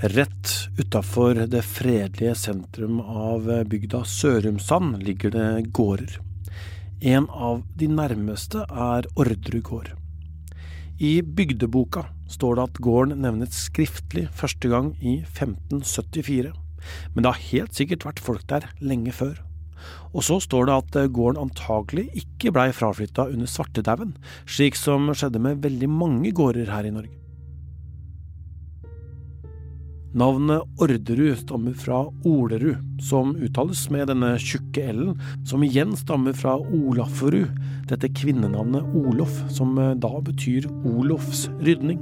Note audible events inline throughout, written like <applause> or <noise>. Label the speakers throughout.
Speaker 1: Rett utafor det fredelige sentrum av bygda Sørumsand ligger det gårder. En av de nærmeste er Orderud gård. I bygdeboka står det at gården nevnes skriftlig første gang i 1574, men det har helt sikkert vært folk der lenge før. Og så står det at gården antagelig ikke blei fraflytta under svartedauden, slik som skjedde med veldig mange gårder her i Norge. Navnet Orderud stammer fra Olerud, som uttales med denne tjukke l-en, som igjen stammer fra Olafferud, dette kvinnenavnet Olof, som eh, da betyr Olofs rydning.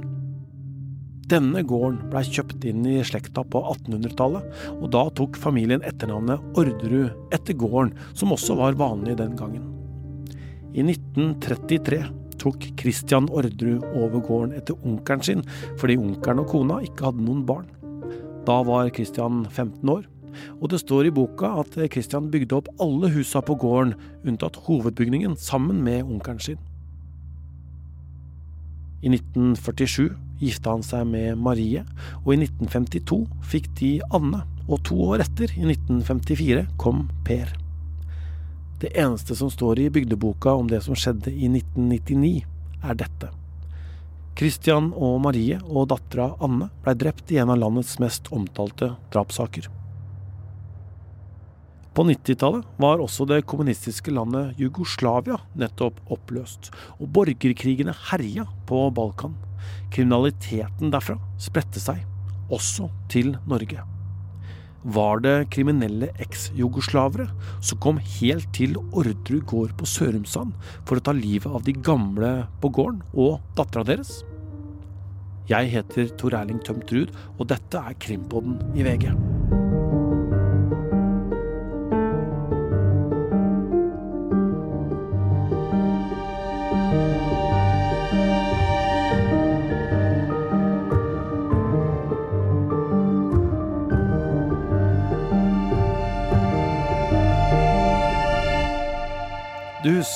Speaker 1: Denne gården blei kjøpt inn i slekta på 1800-tallet, og da tok familien etternavnet Orderud etter gården, som også var vanlig den gangen. I 1933 tok Christian Orderud over gården etter onkelen sin, fordi onkelen og kona ikke hadde noen barn. Da var Christian 15 år, og det står i boka at Christian bygde opp alle husa på gården, unntatt hovedbygningen, sammen med onkelen sin. I 1947 gifta han seg med Marie, og i 1952 fikk de Anne, og to år etter, i 1954, kom Per. Det eneste som står i bygdeboka om det som skjedde i 1999, er dette. Christian og Marie og dattera Anne blei drept i en av landets mest omtalte drapssaker. På 90-tallet var også det kommunistiske landet Jugoslavia nettopp oppløst, og borgerkrigene herja på Balkan. Kriminaliteten derfra spredte seg, også til Norge. Var det kriminelle eks-jugoslavere som kom helt til Orderud gård på Sørumsand for å ta livet av de gamle på gården og dattera deres? Jeg heter Tor Erling Tømt Ruud, og dette er Krimpodden i VG.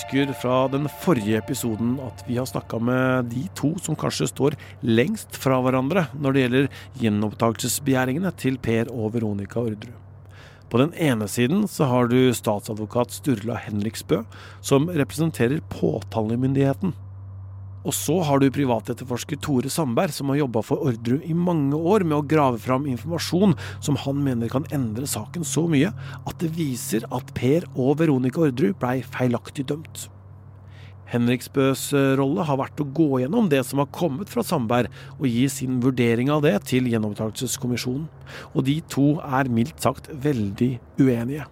Speaker 1: Husker fra den forrige episoden at vi har snakka med de to som kanskje står lengst fra hverandre når det gjelder gjenopptakelsesbegjæringene til Per og Veronica Orderud. På den ene siden så har du statsadvokat Sturla Henriksbø, som representerer påtalemyndigheten. Og så har du privatetterforsker Tore Sandberg, som har jobba for Orderud i mange år med å grave fram informasjon som han mener kan endre saken så mye at det viser at Per og Veronica Orderud blei feilaktig dømt. Henriksbøs eh, rolle har vært å gå gjennom det som har kommet fra Sandberg, og gi sin vurdering av det til gjenopptakelseskommisjonen. Og de to er mildt sagt veldig uenige.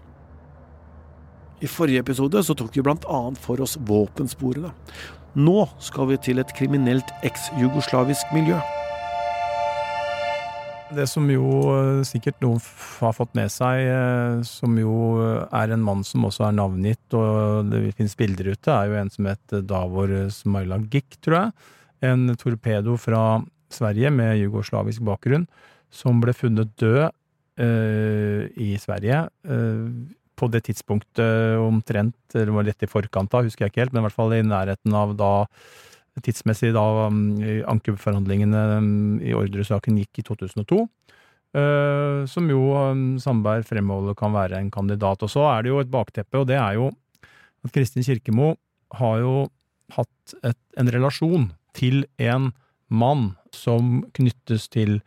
Speaker 1: I forrige episode så tok vi annet for oss våpensporene. Nå skal vi til et kriminelt eks-jugoslavisk miljø.
Speaker 2: Det som jo eh, sikkert noen har fått med seg, eh, som jo er en mann som også er navngitt, og det finnes bilder ute, er jo en som het Davor Smailagic, tror jeg. En torpedo fra Sverige med jugoslavisk bakgrunn, som ble funnet død eh, i Sverige eh, på det tidspunktet omtrent, eller var rett i forkant da, husker jeg ikke helt, men i hvert fall i nærheten av da tidsmessig da um, ankeforhandlingene um, i Orderud-saken gikk i 2002. Uh, som jo um, Sandberg fremholder kan være en kandidat. Og så er det jo et bakteppe, og det er jo at Kristin Kirkemo har jo hatt et, en relasjon til en mann som knyttes til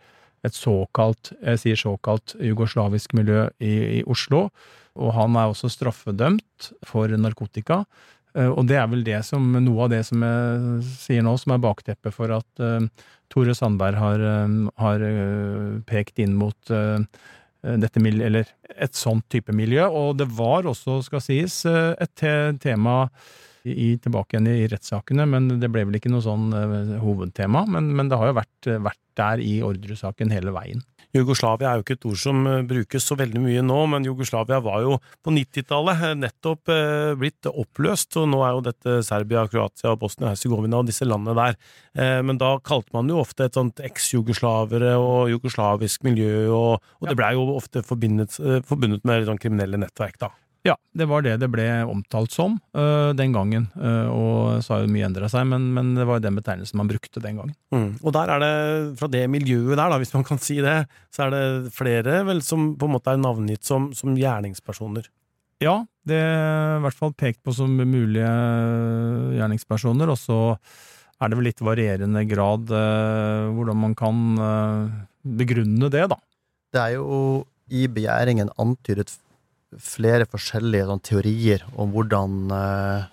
Speaker 2: et såkalt, jeg sier såkalt, jugoslavisk miljø i, i Oslo, og han er også straffedømt for narkotika. Eh, og det er vel det som, noe av det som jeg sier nå, som er bakteppet for at uh, Tore Sandberg har, uh, har uh, pekt inn mot dette miljø, eller et sånt type miljø. Og det var også, skal sies, et te tema i, tilbake igjen i, rettssakene, men det ble vel ikke noe sånn hovedtema. Men, men, det har jo vært, vært der i Orderud-saken hele veien.
Speaker 1: Jugoslavia er jo ikke et ord som eh, brukes så veldig mye nå, men Jugoslavia var jo på 90-tallet eh, nettopp eh, blitt oppløst, og nå er jo dette Serbia, Kroatia, Bosnia-Hercegovina og disse landene der. Men da kalte man jo ofte et sånt eks-jugoslavere og jugoslavisk miljø, og, og det blei jo ofte forbundet, forbundet med sånn kriminelle nettverk, da.
Speaker 2: Ja, det var det det ble omtalt som uh, den gangen, uh, og så har jo mye endra seg, men, men, det var den betegnelsen man brukte den gangen.
Speaker 1: Mm. Og der er det, fra det miljøet der, da, hvis man kan si det, så er det flere vel som på en måte er navngitt som, som gjerningspersoner?
Speaker 2: Ja, det er i hvert fall pekt på som mulige gjerningspersoner, og så er det vel litt varierende grad uh, hvordan man kan begrunne det, da.
Speaker 3: Det er jo i begjæringen antydet flere forskjellige sånn, teorier om hvordan eh,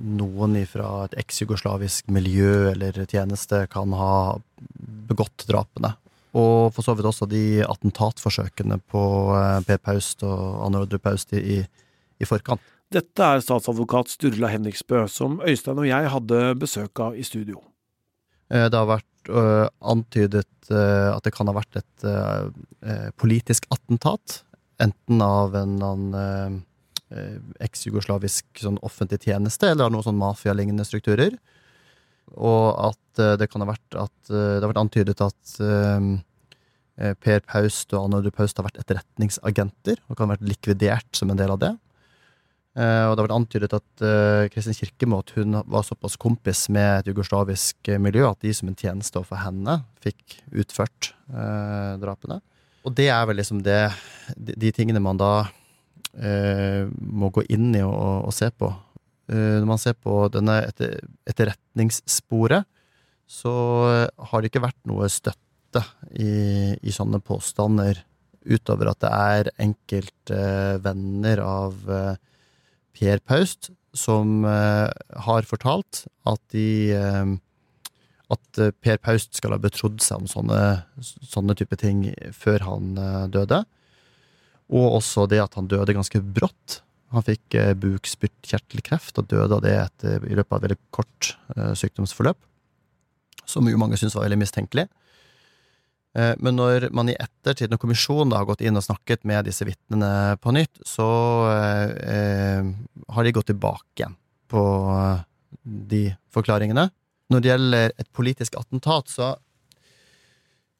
Speaker 3: noen fra et eks-jugoslavisk miljø eller tjeneste kan ha begått drapene. Og for så vidt også de attentatforsøkene på eh, Per Paust og Anne Ordre Paust i, i forkant.
Speaker 1: Dette er statsadvokat Sturla Henriksbø, som Øystein og jeg hadde besøk av i studio.
Speaker 3: Eh, det har vært uh, antydet uh, at det kan ha vært et uh, politisk attentat enten av en annen eh, eks-jugoslavisk sånn offentlig tjeneste eller av noen sånn mafialignende strukturer. Og at eh, det kan ha vært at eh, det har vært antydet at eh, eh, Per Paust og Anne Paust har vært etterretningsagenter og kan ha vært likvidert som en del av det. Eh, og det har vært antydet at Kristin Kirkemo at hun var såpass kompis med et jugoslavisk miljø at de som en tjeneste overfor henne fikk utført drapene. Og det er vel liksom det De tingene man da eh, må gå inn i og, og se på. Eh, når man ser på denne etter, etterretningssporet, så har det ikke vært noe støtte i, i sånne påstander utover at det er enkelte eh, av eh, Per Paust som eh, har fortalt at de eh, at eh, Per Paust skal ha betrodd seg om sånne, sånne type ting før han eh, døde. Og også det at han døde ganske brått. Han fikk eh, bukspyttkjertelkreft og døde av det etter, i løpet av et veldig kort sykdomsforløp. Som jo mange syntes var veldig mistenkelig. Men når man i ettertid, når kommisjonen har gått inn og snakket med disse vitnene på nytt, så har de gått tilbake igjen på de forklaringene når det gjelder et politisk attentat, så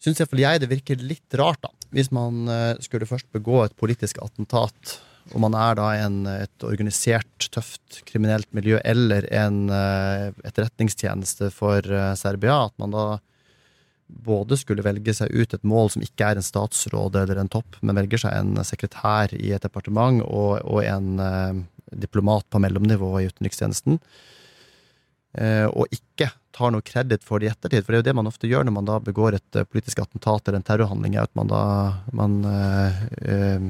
Speaker 3: syns iallfall jeg det virker litt rart, da. Hvis man eh, skulle først begå et politisk attentat, og man er da en, et organisert, tøft kriminelt miljø eller en uh, etterretningstjeneste for uh, Serbia, at man da både skulle velge seg ut et mål som ikke er en statsråd eller en topp, men velger seg en sekretær i et departement og, og en eh, diplomat på mellomnivå i utenrikstjenesten. Eh, og ikke tar noe kreditt for det i ettertid. For det er jo det man ofte gjør når man da begår et eh, politisk attentat eller en terrorhandling, er at man da man, eh,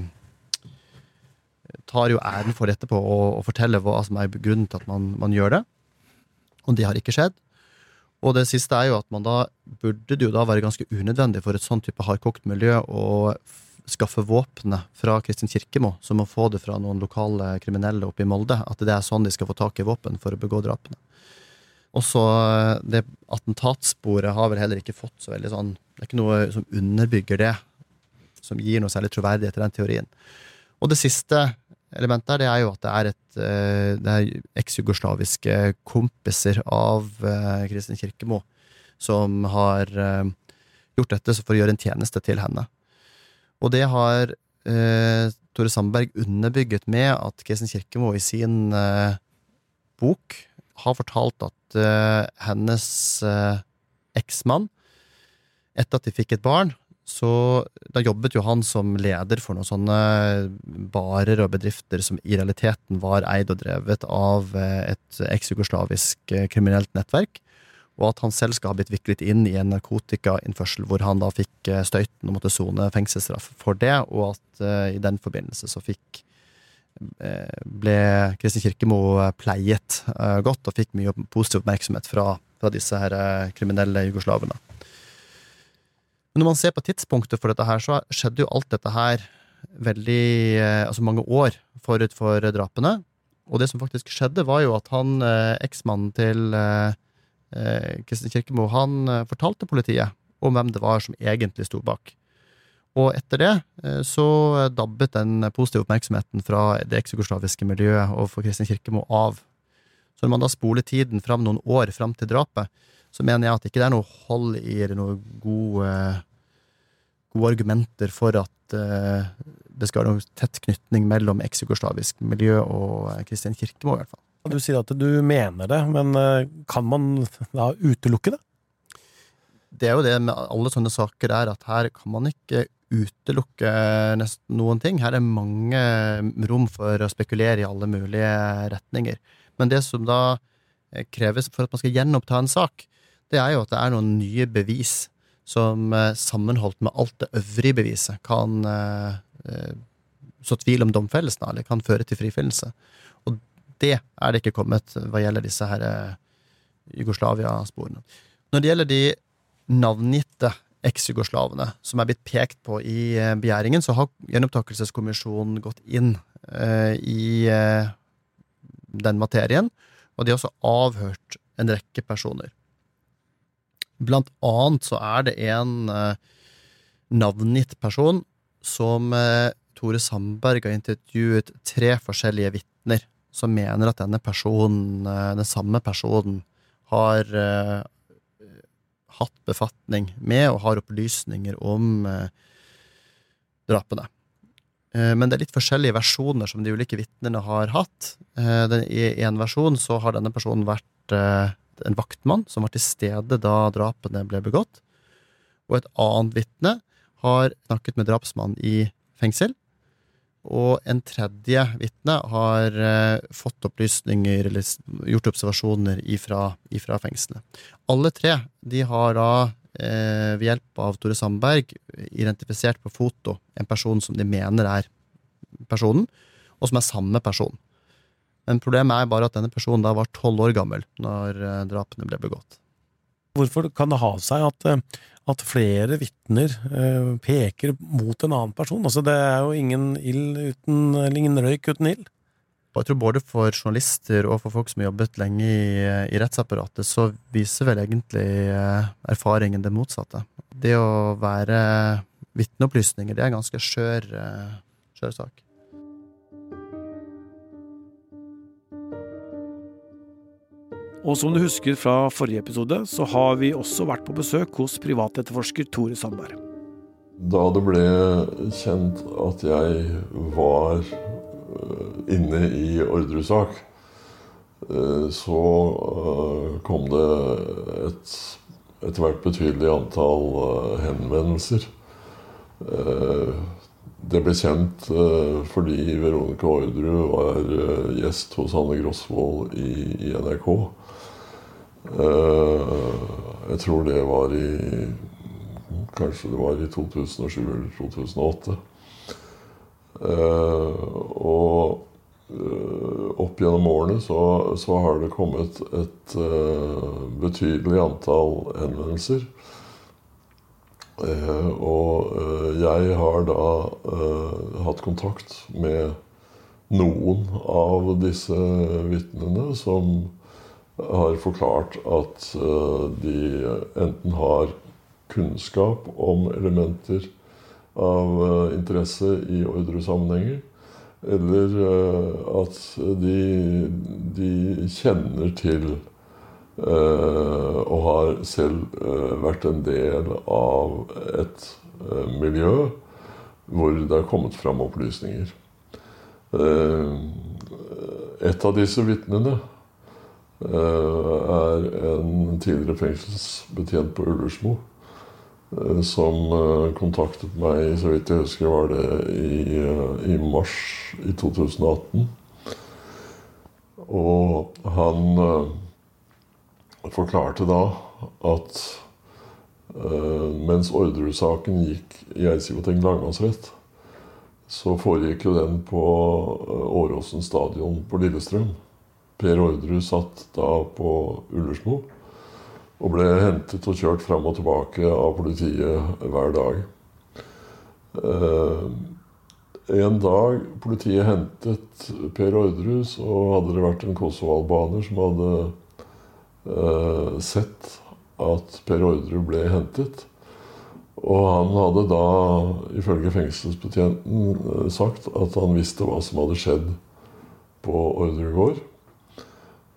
Speaker 3: tar jo æren for etterpå og, og forteller hva som er grunnen til at man, man, gjør det. Og det har ikke skjedd. Og det siste er jo at man da burde det jo da være ganske unødvendig for et sånn type hardkokt miljø å skaffe våpenet fra Kristin Kirkemo, som må få det fra noen lokale kriminelle oppe i Molde. At det er sånn de skal få tak i våpen for å begå drapene. Også så det attentatsporet har vel heller ikke fått så veldig sånn Det er ikke noe som underbygger det, som gir noe særlig troverdighet til den teorien. Og det siste elementet her, det er jo at det er et eh, Det er kompiser av eh, Kristin Kirkemo som har gjort dette for å gjøre en tjeneste til henne. Og det har eh, Tore Sandberg underbygget med at Kristin Kirkemo i sin eh, bok har fortalt at uh, hennes uh, eksmann, etter at de fikk et barn, så da jobbet jo han som leder for noen sånne barer og bedrifter som i realiteten var eid og drevet av uh, et eks-jugoslavisk kriminelt nettverk. Og at han selv skal ha blitt viklet inn i en narkotikainnførsel hvor han da fikk støyten og måtte sone fengselsstraff for det, og at i den forbindelse så fikk Eh, ble Kristin Kirkemo pleiet eh, godt og fikk mye positiv oppmerksomhet fra, fra disse her eh, kriminelle jugoslavene. Men når man ser på tidspunktet for dette her, så skjedde jo alt dette her veldig Altså mange år forut for drapene. Og det som faktisk skjedde, var jo at han, eksmannen til Kristin Kirkemo, han fortalte politiet om hvem det var som egentlig sto bak. Og etter det eh, så dabbet den positive oppmerksomheten fra det eksjugoslaviske miljøet overfor Kristin Kirkemo av. Så når man da spoler tiden fram noen år fram til drapet, så mener jeg at ikke det er noe hold i eller noen gode, gode argumenter for at uh, det skal være noe tett knytning mellom eks-jugoslavisk miljø og Kristin Kirkemo, i hvert fall.
Speaker 1: Du sier at du mener det, men eh, kan man da utelukke det?
Speaker 3: Det er jo det med alle sånne saker er at her kan man ikke utelukke nesten noen ting. Her er mange rom for å spekulere i alle mulige retninger. Men det som da kreves for at man skal gjenoppta en sak, det er jo at det er noen nye bevis som eh, sammenholdt med alt det øvrige beviset kan eh, eh, så tvil om domfellelsen, eller kan føre til frifinnelse. Og det er det ikke kommet hva gjelder disse her Jugoslavia-sporene. Når det gjelder de navngitte eks-jugoslavene som er blitt pekt på i begjæringen, så har Gjenopptakelseskommisjonen gått inn eh, i eh, den materien, og de har også avhørt en rekke personer. Blant annet så er det en eh, navngitt person som eh, Tore Sandberg har intervjuet tre forskjellige vitner som mener at denne personen, eh, den samme personen, har eh, hatt befatning med og har opplysninger om eh, drapene. Eh, men det er litt forskjellige versjoner som de ulike vitnene har hatt. I en versjon så har denne personen vært en vaktmann som var til stede da drapene ble begått. Og et annet vitne har snakket med drapsmannen i fengsel. Og en tredje vitne har eh, fått opplysninger eller gjort observasjoner ifra, ifra fengselet. Alle tre de har da eh, ved hjelp av Tore Sandberg identifisert på foto en person som de mener er personen, og som er samme person. Men problemet er bare at denne personen da var tolv år gammel når eh, drapene ble begått.
Speaker 1: Hvorfor kan det ha seg at, eh, at flere vitner eh, peker mot en annen person? Altså, det er jo ingen uten, eller ingen røyk uten ild.
Speaker 3: Jeg tror både for journalister og for folk som har jobbet lenge i, i rettsapparatet, så viser vel egentlig erfaringen det motsatte. Det å være vitneopplysninger, det er en ganske skjør, skjør sak.
Speaker 1: Og som du husker fra forrige episode, så har vi også vært på besøk hos privatetterforsker Tore Sandberg.
Speaker 4: Da det ble kjent at jeg var eh, inne i ordresak, eh, så eh, kom det et etter hvert betydelig antall henvendelser. Det ble kjent fordi Veronica Orderud var gjest hos Anne Grosvold i NRK. Eh, jeg tror det var i Kanskje det var i 2007 eller 2008. Eh, og eh, opp gjennom årene så, så har det kommet et betydelig antall henvendelser. Og jeg har da hatt kontakt med noen av disse vitnene som har forklart at eh, de enten har kunnskap om elementer av eh, interesse i ordresammenhenger, eller eh, at de, de kjenner til og har selv vært en del av et miljø hvor det har kommet fram opplysninger. Et av disse vitnene Eh, er en tidligere fengselsbetjent på Ullersmo. Eh, som eh, kontaktet meg, så vidt jeg husker, var det i, i mars i 2018. Og han forklarte da at mens Orderud-saken gikk i Eidsivating lagmannsrett, så foregikk jo den på Åråsen stadion på Lillestrøm. Per Orderud satt da på Ullersmo og ble hentet og kjørt fram og tilbake av politiet hver dag. Uh, en dag politiet hentet Per Orderud, så hadde det vært en kosovo som hadde eh, sett at Per Orderud ble hentet. Og han hadde da, ifølge fengselsbetjenten, eh, sagt at han visste hva som hadde skjedd på Orderud gård.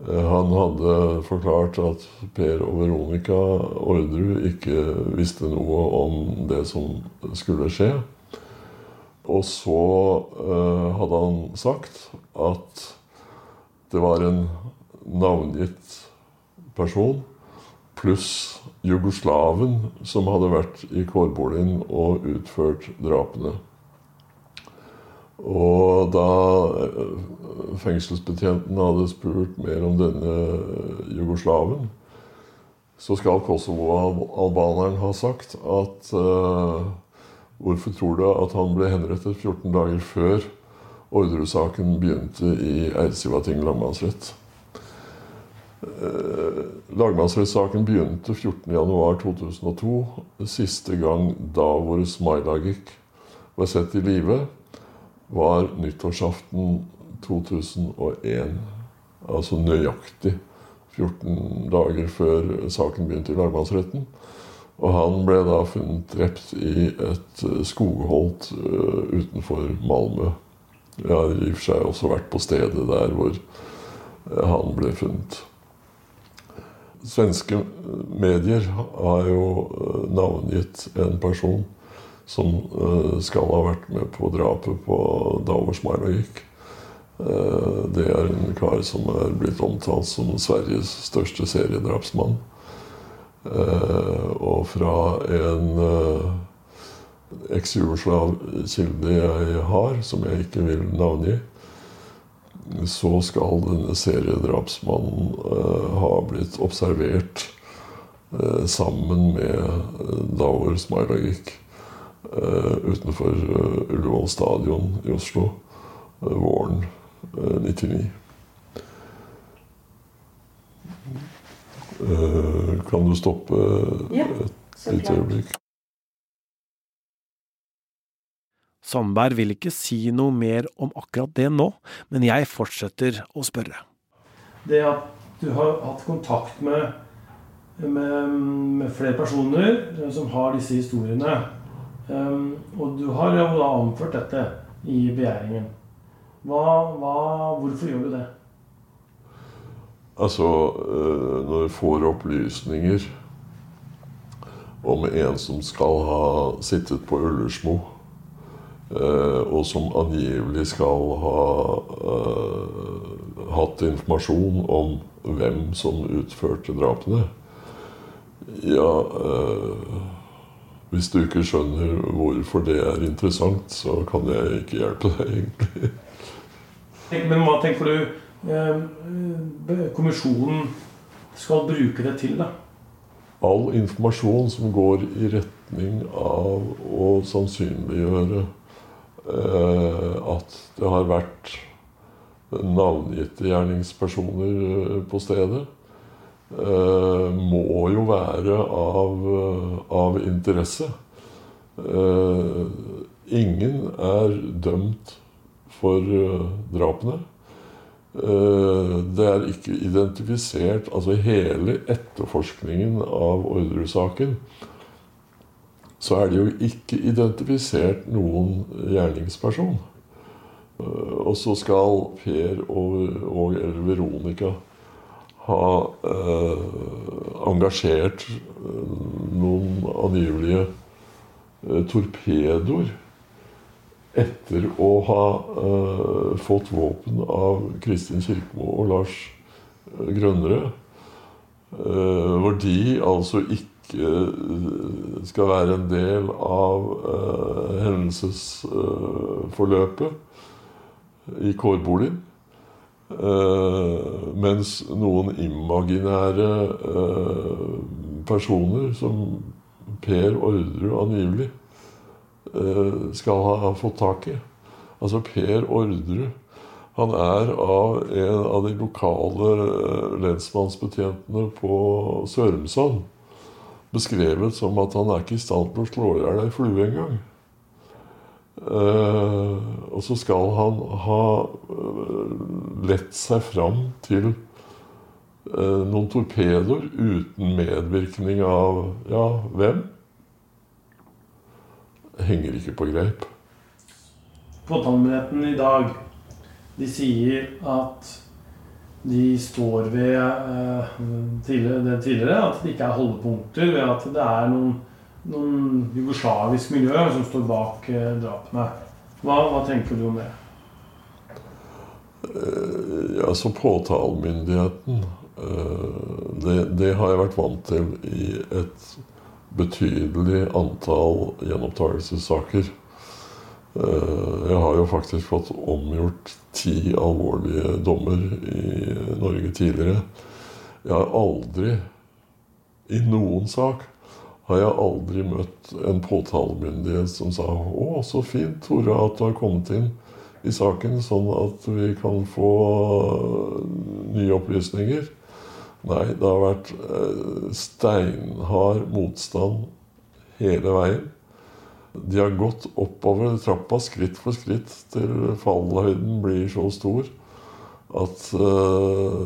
Speaker 4: Eh, han hadde forklart at Per og Veronica Orderud ikke visste noe om det som skulle skje. og så eh, hadde han sagt at det var en navngitt person pluss jugoslaven som hadde vært i kårboligen og utført drapene. Og da eh, fengselsbetjenten hadde spurt mer om denne jugoslaven, så skal Kosovo-albaneren ha sagt at uh, Hvorfor tror du at han ble henrettet 14 dager før Orderud-saken begynte i Eidsivating lagmannsrett? Uh, lagmannsrettssaken begynte 14.1.2002, siste gang da hvor Smailagic var sett i live var nyttårsaften 2001. Altså nøyaktig 14 dager før saken begynte i lagmannsretten. Og han ble da funnet drept i et eh, skogholt uh, utenfor Malmö. Jeg har i og for seg også vært på stedet der hvor han ble funnet. Svenske medier har jo uh, navngitt en person som uh, skal ha vært med på drapet på Davor Smarlagik. Uh, det er en kar som er blitt omtalt som Sveriges største seriedrapsmann. Og fra en eks-jugoslav kilde jeg har, som jeg ikke vil navngi, så skal denne seriedrapsmannen ha blitt observert sammen med Davor Smarlagik Eh, utenfor eh, Ullevål stadion i Oslo eh, våren 99. Kan du stoppe et lite øyeblikk?
Speaker 1: Sandberg vil ikke si noe mer om akkurat det nå, men jeg fortsetter å spørre. Det at du har hatt kontakt med, med, med flere personer som har disse historiene, Um, og du har jo da anført dette i begjæringen. Hva, hva, hvorfor gjør du det?
Speaker 4: Altså, eh, når du får opplysninger om en som skal ha sittet på Ullersmo, eh, og som angivelig skal ha uh, hatt informasjon om hvem som utførte drapene Ja uh, hvis du ikke skjønner hvorfor det er interessant, så kan jeg ikke hjelpe deg, egentlig.
Speaker 1: Men hva tenker du eh, kommisjonen skal bruke det til, da?
Speaker 4: All informasjon som går i retning av å sannsynliggjøre eh, at det har vært navngitte gjerningspersoner eh, på stedet, Eh, må jo være av, eh, av interesse. Eh, ingen er dømt for drapene. Det er ikke identifisert Altså hele etterforskningen av Orderud-saken så er det jo ikke identifisert noen gjerningsperson. Og så skal Per og, og Veronica ha eh, engasjert eh, noen angivelige eh, torpedoer etter å ha eh, fått våpen av Kristin Kirkemo og Lars eh, Grønnerød. Eh, hvor de altså ikke skal være en del av hendelsesforløpet i kårboligen. Mens noen imaginære personer, som Per Orderud angivelig, skal ha, fått tak i. Altså Per Orderud han er av en av de lokale lensmannsbetjentene på Sørumsand beskrevet som at han er ikke i stand til å slå i hjel ei flue engang. Uh, og så skal han ha uh, lett seg fram til uh, noen torpedoer uten medvirkning av ja, hvem? Henger ikke på greip.
Speaker 1: Påtalemyndigheten i dag de sier at de står ved tidligere, det tidligere, at det ikke er holdepunkter ved at det er noen noen jugoslavisk miljø som står bak eh, drapene. Hva, hva tenker du om det?
Speaker 4: Eh, altså påtalemyndigheten eh, det, det har jeg vært vant til i et betydelig antall gjenopptakelsessaker. Eh, jeg har jo faktisk fått omgjort ti alvorlige dommer i Norge tidligere. Jeg har aldri, i noen sak, har jeg aldri møtt en påtalemyndighet som sa 'Å, så fint, Tore, at du har kommet inn i saken, sånn at vi kan få nye opplysninger'. Nei, det har vært steinhard motstand hele veien. De har gått oppover trappa skritt for skritt til fallhøyden blir så stor at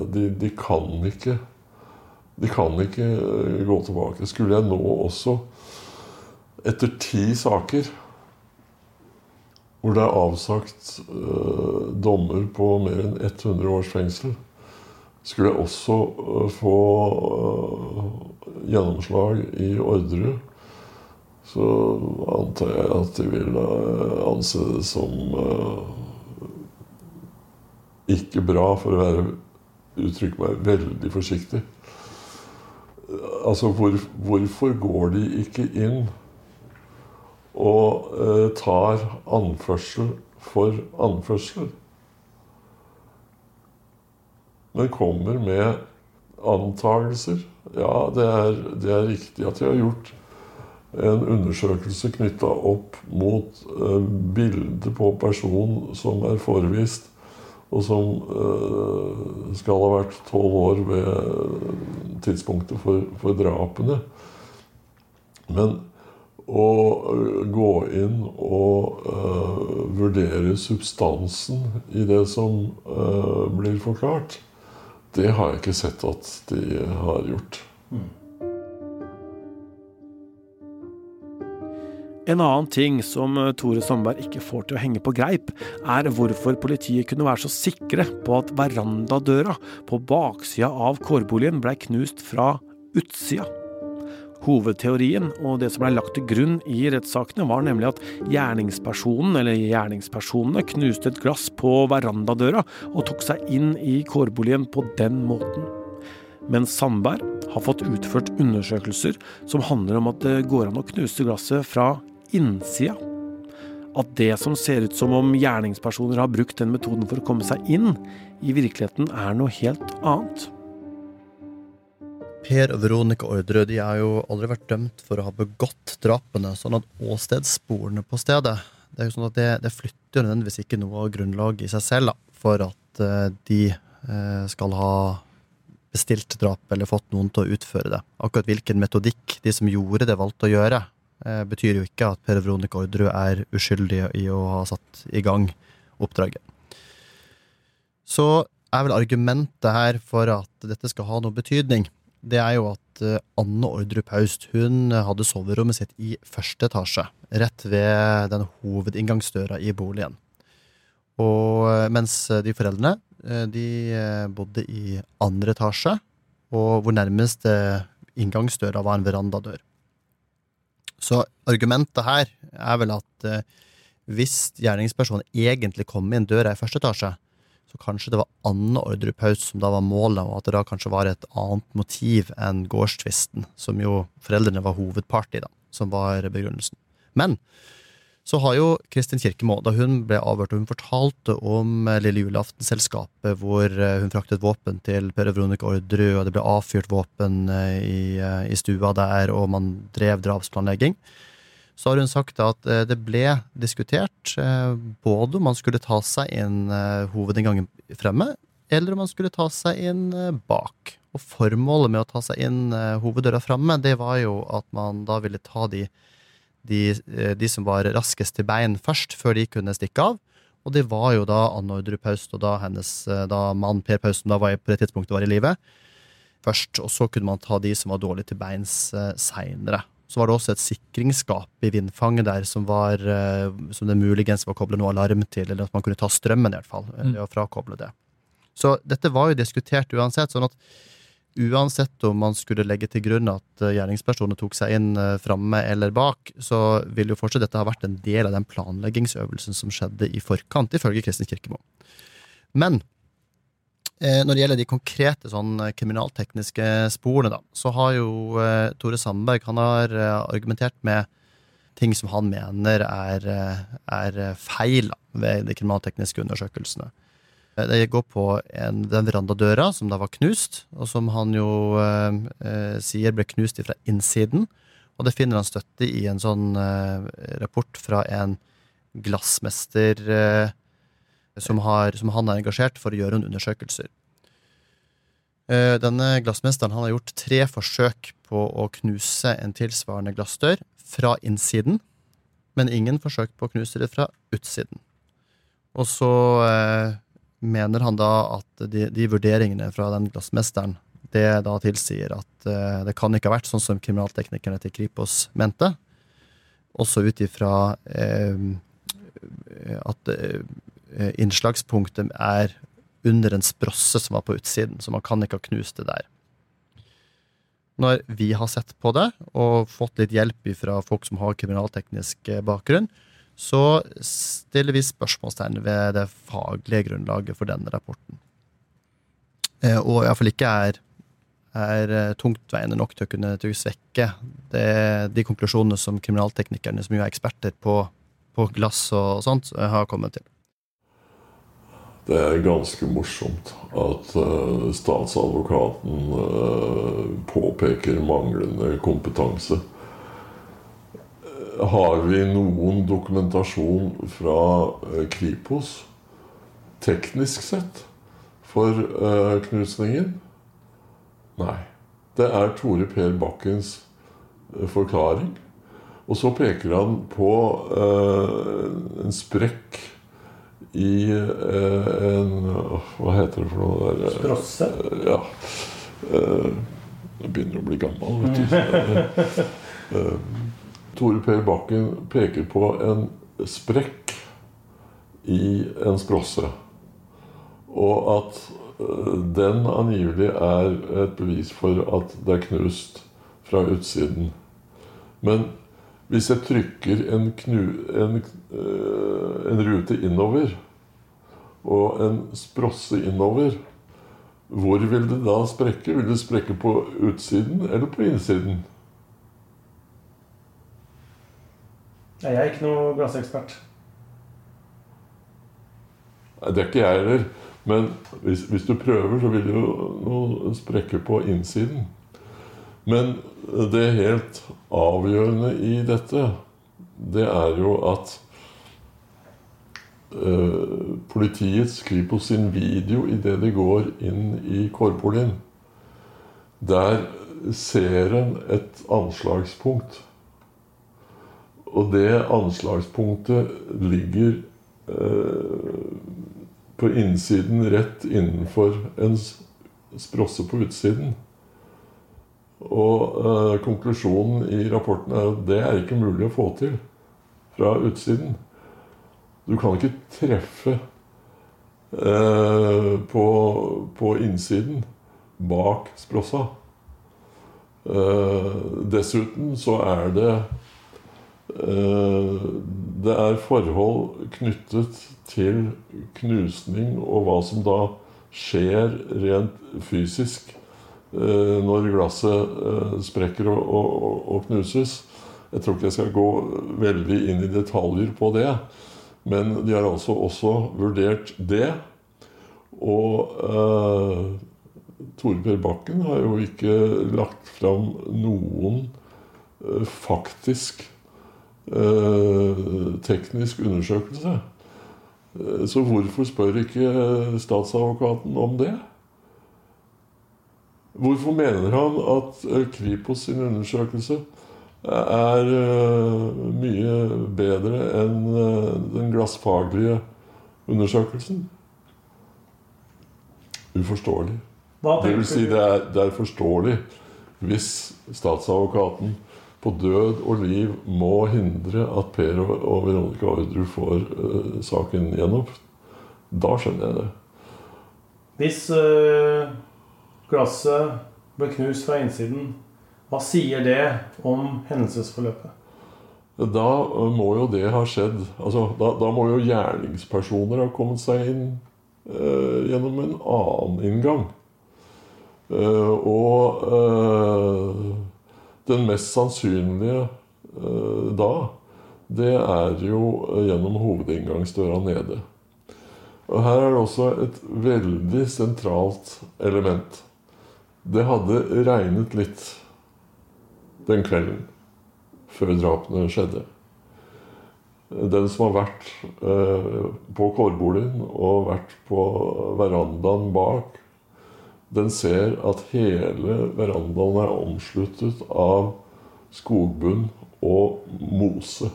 Speaker 4: de, de kan ikke De kan ikke gå tilbake. Skulle jeg nå også, etter ti saker hvor det er avsagt eh, dommer på mer enn 100 års fengsel, skulle jeg også uh, få eh, gjennomslag i Orderud, så antar jeg at de vil anse det som ikke bra, for å være uttrykke meg veldig forsiktig. Altså, hvor, hvorfor går de ikke inn og eh, tar anførsel for anførsel? Men kommer med antagelser. Ja, det er, det er riktig at de har gjort en undersøkelse knytta opp mot eh, bildet på personen som er forevist, og som eh, skal ha vært tolv år ved tidspunktet for, for drapene. Men å gå inn og vurdere substansen i det som blir forklart, det har jeg ikke sett at de har gjort. Mm.
Speaker 1: En annen ting som Tore Sandberg ikke får til å henge på greip, er hvorfor politiet kunne være så sikre på at verandadøra på baksida av kårboligen blei knust fra utsida. Hovedteorien og det som ble lagt til grunn i rettssakene, var nemlig at gjerningspersonen, eller gjerningspersonene, knuste et glass på verandadøra og tok seg inn i kårboligen på den måten. Men Sandberg har fått utført undersøkelser som handler om at det går an å knuse glasset fra innsida. At det som ser ut som om gjerningspersoner har brukt den metoden for å komme seg inn, i virkeligheten er noe helt annet.
Speaker 3: Per og Veronica Orderud de har jo aldri vært dømt for å ha begått drapene, sånn at åstedssporene på stedet Det er jo sånn at det, det flytter nødvendigvis ikke noe av grunnlag i seg selv da, for at uh, de uh, skal ha bestilt drap eller fått noen til å utføre det. Akkurat hvilken metodikk de som gjorde det, valgte å gjøre, betyr jo ikke at Per Veronica Orderud er uskyldig i å ha satt i gang oppdraget. Så er vel argumentet her for at dette skal ha noe betydning, det er jo at eh, Anne Ordrup Haust hun hadde soverommet sitt i første etasje, rett ved den hovedinngangsdøra i boligen. Og eh, mens de foreldrene eh, de bodde i andre etasje, og hvor nærmeste inngangsdøra var en verandadør. Så argumentet her er vel at hvis gjerningspersonen egentlig kom inn døra i første etasje, så kanskje det var Anne Ordrepaus som da var målet, og at det da kanskje var et annet motiv enn gårdstvisten, som jo foreldrene var hovedpart i, da, som var begrunnelsen. Men så har jo Kristin Kirkemo, da hun ble avhørt, og hun fortalte om eh, Lille julaften-selskapet hvor eh, hun fraktet våpen til Per Veronica Orderud, og det ble avfyrt våpen eh, i, i stua der, og man drev drapsplanlegging så har hun sagt at det ble diskutert både om man skulle ta seg inn hovedinngangen fremme, eller om man skulle ta seg inn bak. Og formålet med å ta seg inn hoveddøra framme, det var jo at man da ville ta de, de, de som var raskest til bein først, før de kunne stikke av. Og det var jo da Anne Ordre Paust og da hennes da mann Per Pausten da var på det tidspunktet var i live, først. Og så kunne man ta de som var dårlige til beins seinere. Så var det også et sikringsskap i vindfanget der som, var, eh, som det muligens var koblet noe alarm til, eller at man kunne ta strømmen, i hvert fall, mm. å frakoble det. Så dette var jo diskutert uansett. sånn at uansett om man skulle legge til grunn at gjerningspersonene tok seg inn eh, framme eller bak, så vil jo fortsatt dette ha vært en del av den planleggingsøvelsen som skjedde i forkant, ifølge Kristin Kirkemo. Men eh, når det gjelder de konkrete sånn kriminaltekniske sporene, da, så har jo Tore Sandberg han har argumentert med ting som han mener er, er feil ved de kriminaltekniske undersøkelsene. Det går på en, den verandadøra som da var knust, og som han jo eh, eh, sier ble knust fra innsiden. Og det finner han støtte i en sånn eh, rapport fra en glassmester eh, som, har, som, han er engasjert for å gjøre en undersøkelser. Eh, denne glassmesteren har gjort tre forsøk på å knuse en tilsvarende glassdør fra innsiden, men ingen forsøk på å knuse det fra utsiden. Og så eh, mener han da at de, de, vurderingene fra den glassmesteren det da tilsier at uh, det kan ikke ha vært sånn som kriminalteknikerne til Kripos mente. Også ut ifra uh, at uh, innslagspunktet er under en sprosse som var på utsiden, så man kan ikke ha knust det der. Når vi har sett på det og fått litt hjelp fra folk som har kriminalteknisk bakgrunn, så stiller vi spørsmålstegn ved det faglige grunnlaget for denne rapporten. Eh, og iallfall ikke er, er eh, tungtveiende nok til å kunne til å svekke det, de konklusjonene som kriminalteknikerne, som jo er eksperter på, på glass og sånt, eh, har kommet til.
Speaker 4: Det er ganske morsomt at statsadvokaten påpeker manglende kompetanse har vi noen dokumentasjon fra eh, Kripos, teknisk sett, for uh, knusningen? Nei. Det er Tore Per Bakkens uh, forklaring. Og så peker han på eh, en sprekk i en Hva heter det for noe?
Speaker 1: Der? Sprosse?
Speaker 4: ja. Jeg begynner å bli gammel, vet du. <laughs> Tore Per Bakken peker på en sprekk i en sprosse. Og at eh, den angivelig er et bevis for at det er knust fra utsiden. Men hvis jeg trykker en, knu, en, eh, en rute innover og en sprosse innover, hvor vil det da sprekke? Vil det sprekke på utsiden eller på innsiden?
Speaker 1: Jeg er ikke noe glassekspert.
Speaker 4: Det er ikke jeg heller. Men hvis, hvis, du prøver, så vil det jo sprekke på innsiden. Men det helt avgjørende i dette, det er jo at politiet skriver på sin video idet de går inn i kårboligen, der ser en et anslagspunkt og det anslagspunktet ligger eh, på innsiden rett innenfor en sprosse på utsiden. Og eh, konklusjonen i rapporten er at det er ikke mulig å få til fra utsiden. Du kan ikke treffe eh, på, på, innsiden bak sprossa. Eh, dessuten så er det det er forhold knyttet til knusning og hva som da skjer rent fysisk eh, når glasset eh, sprekker og, og, og knuses. Jeg tror ikke jeg skal gå veldig inn i detaljer på det. Men de har altså også vurdert det. Og eh, Tore Per Bakken har jo ikke lagt fram noen eh, faktisk Eh, teknisk undersøkelse. Eh, så hvorfor spør ikke statsadvokaten om det? Hvorfor mener han at eh, Kripos sin undersøkelse er mye bedre enn den glassfaglige undersøkelsen? Uforståelig. Det vil si det er, det er forståelig hvis statsadvokaten på død og liv må hindre at Per og Veronica Orderud får uh, saken gjennom. Da skjønner jeg det.
Speaker 1: Hvis uh, glasset ble knust fra innsiden. Hva sier det om hendelsesforløpet?
Speaker 4: Da må jo det ha skjedd altså, da, da, må jo gjerningspersoner ha kommet seg inn gjennom en annen inngang. Og den mest sannsynlige eh, da, det er jo gjennom hovedinngangsdøra nede. Og her er det også et veldig sentralt element. Det hadde regnet litt den kvelden før drapene skjedde. Den som har vært eh, på kårboligen og vært på verandaen bak, den ser at hele verandaen er omsluttet av skogbunn og mose.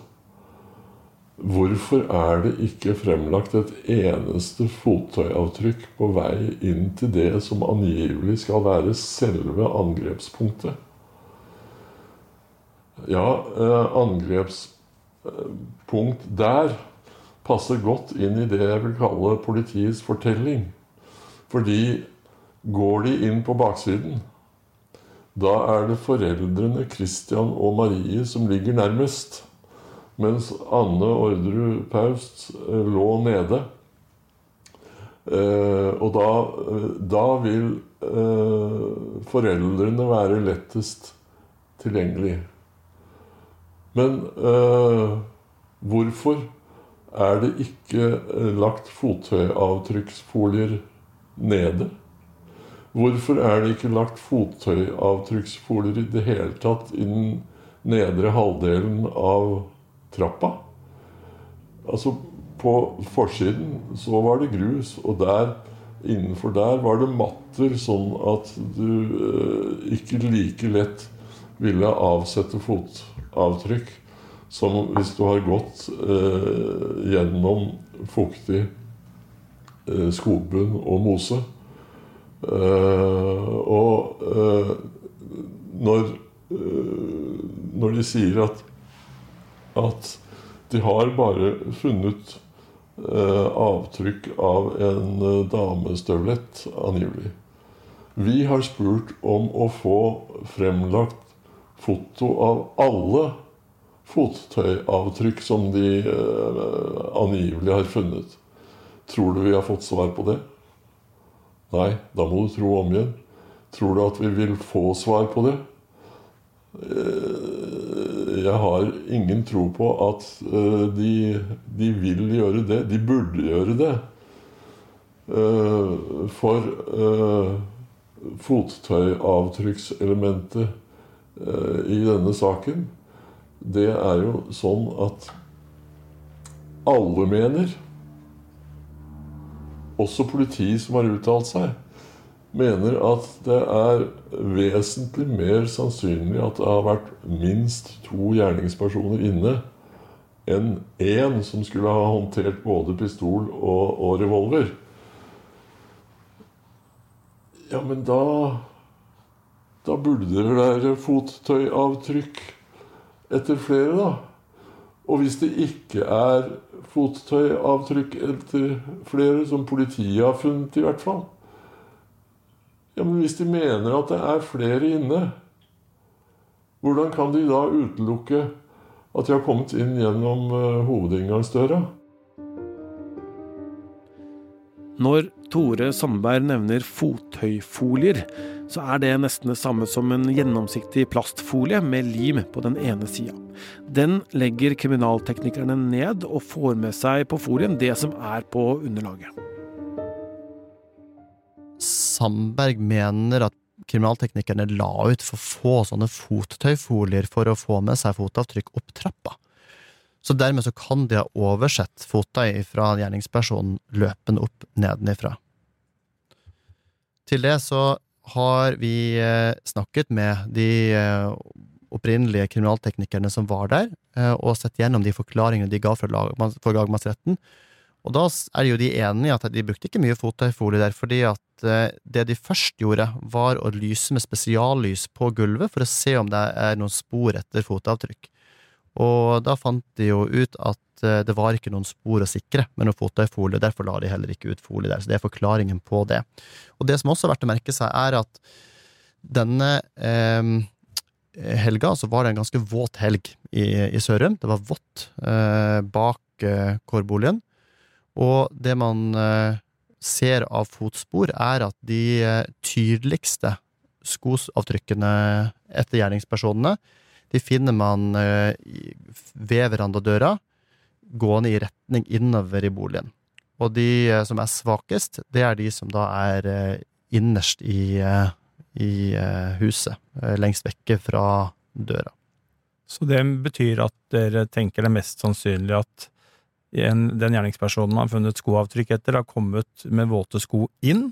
Speaker 4: Hvorfor er det ikke fremlagt et eneste fottøyavtrykk på vei inn til det som angivelig skal være selve angrepspunktet? Ja, eh, angrepspunkt der passer godt inn i det jeg vil kalle politiets fortelling. Fordi går de inn på baksiden, da er det foreldrene Christian og Marie som ligger nærmest. Mens Anne Orderud Paust eh, lå nede. Eh, og da, da vil foreldrene være lettest tilgjengelig. Men hvorfor er det ikke eh, lagt fottøyavtrykksfolier nede? Hvorfor er det ikke lagt fottøyavtrykksfolier i det hele tatt i den nedre halvdelen av trappa? Altså, på forsiden så var det grus, og der innenfor der var det matter, sånn at du eh, ikke like lett ville avsette fotavtrykk som hvis du har gått eh, gjennom fuktig eh, skogbunn og mose. Eh, og eh, når, eh, når de sier at, at de har bare funnet avtrykk av en damestøvlett, angivelig. Vi har spurt om å få fremlagt foto av alle fottøyavtrykk som de angivelig har funnet. Tror du vi har fått svar på det? Nei, da må du tro om igjen. Tror du at vi vil få svar på det? Uh, jeg har ingen tro på at uh, de, de, vil gjøre det. De burde gjøre det. for fottøyavtrykkselementet Eh, i denne saken, det er jo sånn at alle mener, også politiet som har uttalt seg, mener at det er vesentlig mer sannsynlig at det har vært minst to gjerningspersoner inne enn én som skulle ha håndtert både pistol og, og revolver. Ja, men da da burde det være fottøyavtrykk etter flere, da. Og hvis det ikke er fottøyavtrykk etter flere, som politiet har funnet i hvert fall Ja, men hvis de mener at det er flere inne, hvordan kan de da utelukke at de har kommet inn gjennom uh, hovedinngangsdøra?
Speaker 1: Når Tore Sandberg nevner fothøyfolier, så er det nesten det samme som en gjennomsiktig plastfolie med lim på den ene sida. Den legger kriminalteknikerne ned og får med seg på folien det som er på underlaget.
Speaker 3: Sandberg mener at kriminalteknikerne la ut for få sånne fottøyfolier for å få med seg fotavtrykk opp trappa. Så dermed så kan de ha oversett fotøy fra gjerningspersonen løpende opp nedenifra. Til det så har vi eh, snakket med de eh, opprinnelige kriminalteknikerne som var der, eh, og sett gjennom de forklaringene de ga for lagmannsretten. Og da er jo de enige i at de brukte ikke mye fottøyfolie der, fordi at det de først gjorde, var å lyse med spesiallys på gulvet for å se om det er noen spor etter fotavtrykk. Og da fant de jo ut at Eh, det var ikke noen spor å sikre med noe fotøyfolie, derfor la de heller ikke ut folie der. Så det er forklaringen på det. Og det som også er verdt å merke seg, er at denne eh, helga så var det en ganske våt helg i, i Sørum. Det var vått eh, bak eh, kårboligen. Og det man eh, ser av fotspor, er at de eh, tydeligste skosavtrykkene etter gjerningspersonene, de finner man eh, ved verandadøra, gående i retning innover i boligen. Og de eh, som er svakest, det er de som da er eh, innerst i, i huset, lengst vekke fra døra.
Speaker 2: Så det betyr at dere tenker det mest sannsynlig at en, den gjerningspersonen man har funnet skoavtrykk etter, har kommet med våte sko inn,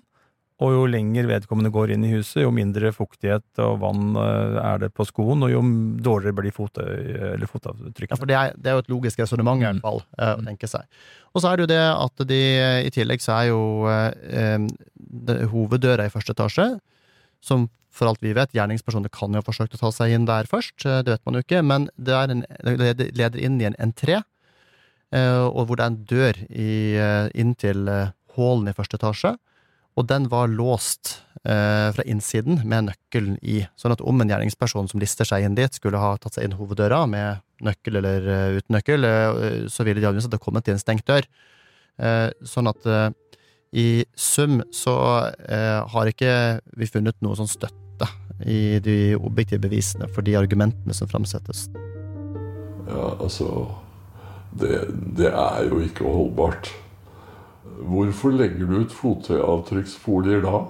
Speaker 2: og jo lenger vedkommende går inn i huset, jo mindre fuktighet og vann eh, er det på skoen, og jo dårligere blir fot, eller
Speaker 3: Ja, for det er, det er jo et logisk resonnement, i hvert fall, eh, å tenke seg. Og så er det jo det at de, i tillegg så er jo eh, det, hoveddøra i første etasje, som for alt vi vet, gjerningspersoner kan jo ha forsøkt å ta seg inn der først, eh, det vet man jo ikke, men det, er en, det leder- inn i en entré, eh, og hvor det er en dør i, inn til eh, hallen i første etasje, og den var låst eh, fra innsiden med nøkkelen i, sånn at om en gjerningsperson som lister seg inn dit, skulle ha tatt seg inn hoveddøra med nøkkel eller uh, uten nøkkel, uh, så ville de antakeligvis ha kommet til en stengt dør. Eh, sånn at i sum så har ikke vi funnet noe sånn støtte i de objektive bevisene for de argumentene som framsettes.
Speaker 4: Ja, altså det, det er jo ikke holdbart. Hvorfor legger du ut fotavtrykksfolier da?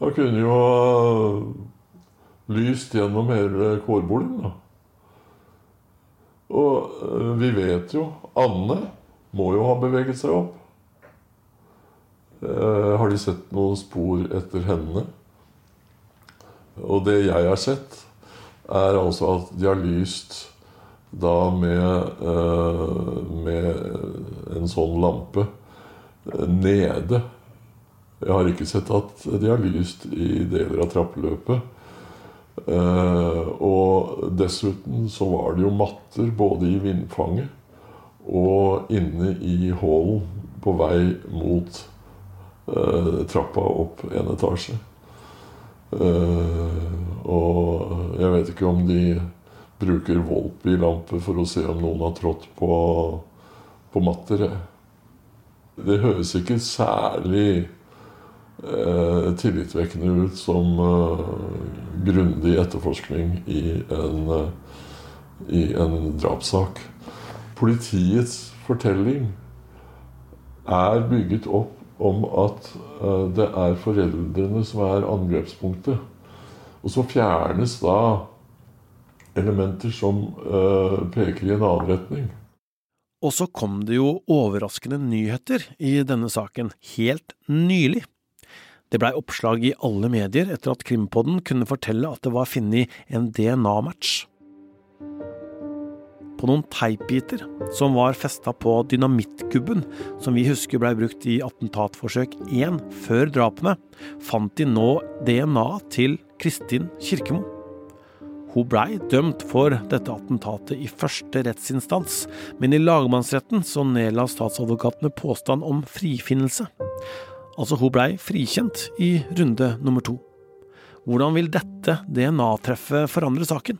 Speaker 4: Da kunne jo ha lyst gjennom hele kårboligen, da. Og øh, vi vet jo Anne må jo ha beveget seg opp. Eh, har de sett noen spor etter henne? Og det jeg har sett, er altså at de har lyst da med, eh, med en sånn lampe eh, nede. Jeg har ikke sett at de har lyst i deler av trappeløpet. Eh, og dessuten så var det jo matter både i vindfanget og inne i hallen på vei mot trappa opp en etasje. Og jeg vet ikke om de bruker Volpi-lampe for å se om noen har trådt på, på matter. Det høres ikke særlig eh, tillitvekkende ut som eh, grundig etterforskning i en, eh, en drapssak. Politiets fortelling er bygget opp om at eh, det er foreldrene som er angrepspunktet. Og så fjernes da elementer som eh, peker i en annen retning.
Speaker 1: Og så kom det jo overraskende nyheter i denne saken, helt nylig. Det blei oppslag i alle medier etter at Krimpodden kunne fortelle at det var funnet en DNA-match. På noen teipbiter som var festa på dynamittgubben, som vi husker blei brukt i attentatforsøk 1 før drapene, fant de nå DNA til Kristin Kirkemo. Hun blei dømt for dette attentatet i første rettsinstans, men i lagmannsretten så nedla statsadvokatene påstand om frifinnelse. Altså, hun blei frikjent i runde nummer to. Hvordan vil dette DNA-treffet forandre saken?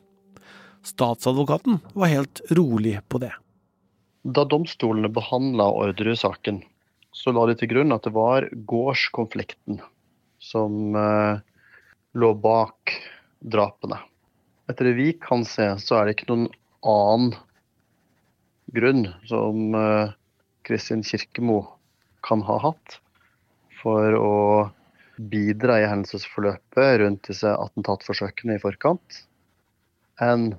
Speaker 1: Statsadvokaten var helt rolig på det.
Speaker 3: Da domstolene behandla Orderud-saken, så la de til grunn at det var gårdskonflikten som eh, lå bak drapene. Etter det vi kan se, så er det ikke noen annen grunn som eh, Kristin Kirkemo kan ha hatt for å bidra i hendelsesforløpet rundt disse attentatforsøkene i forkant, enn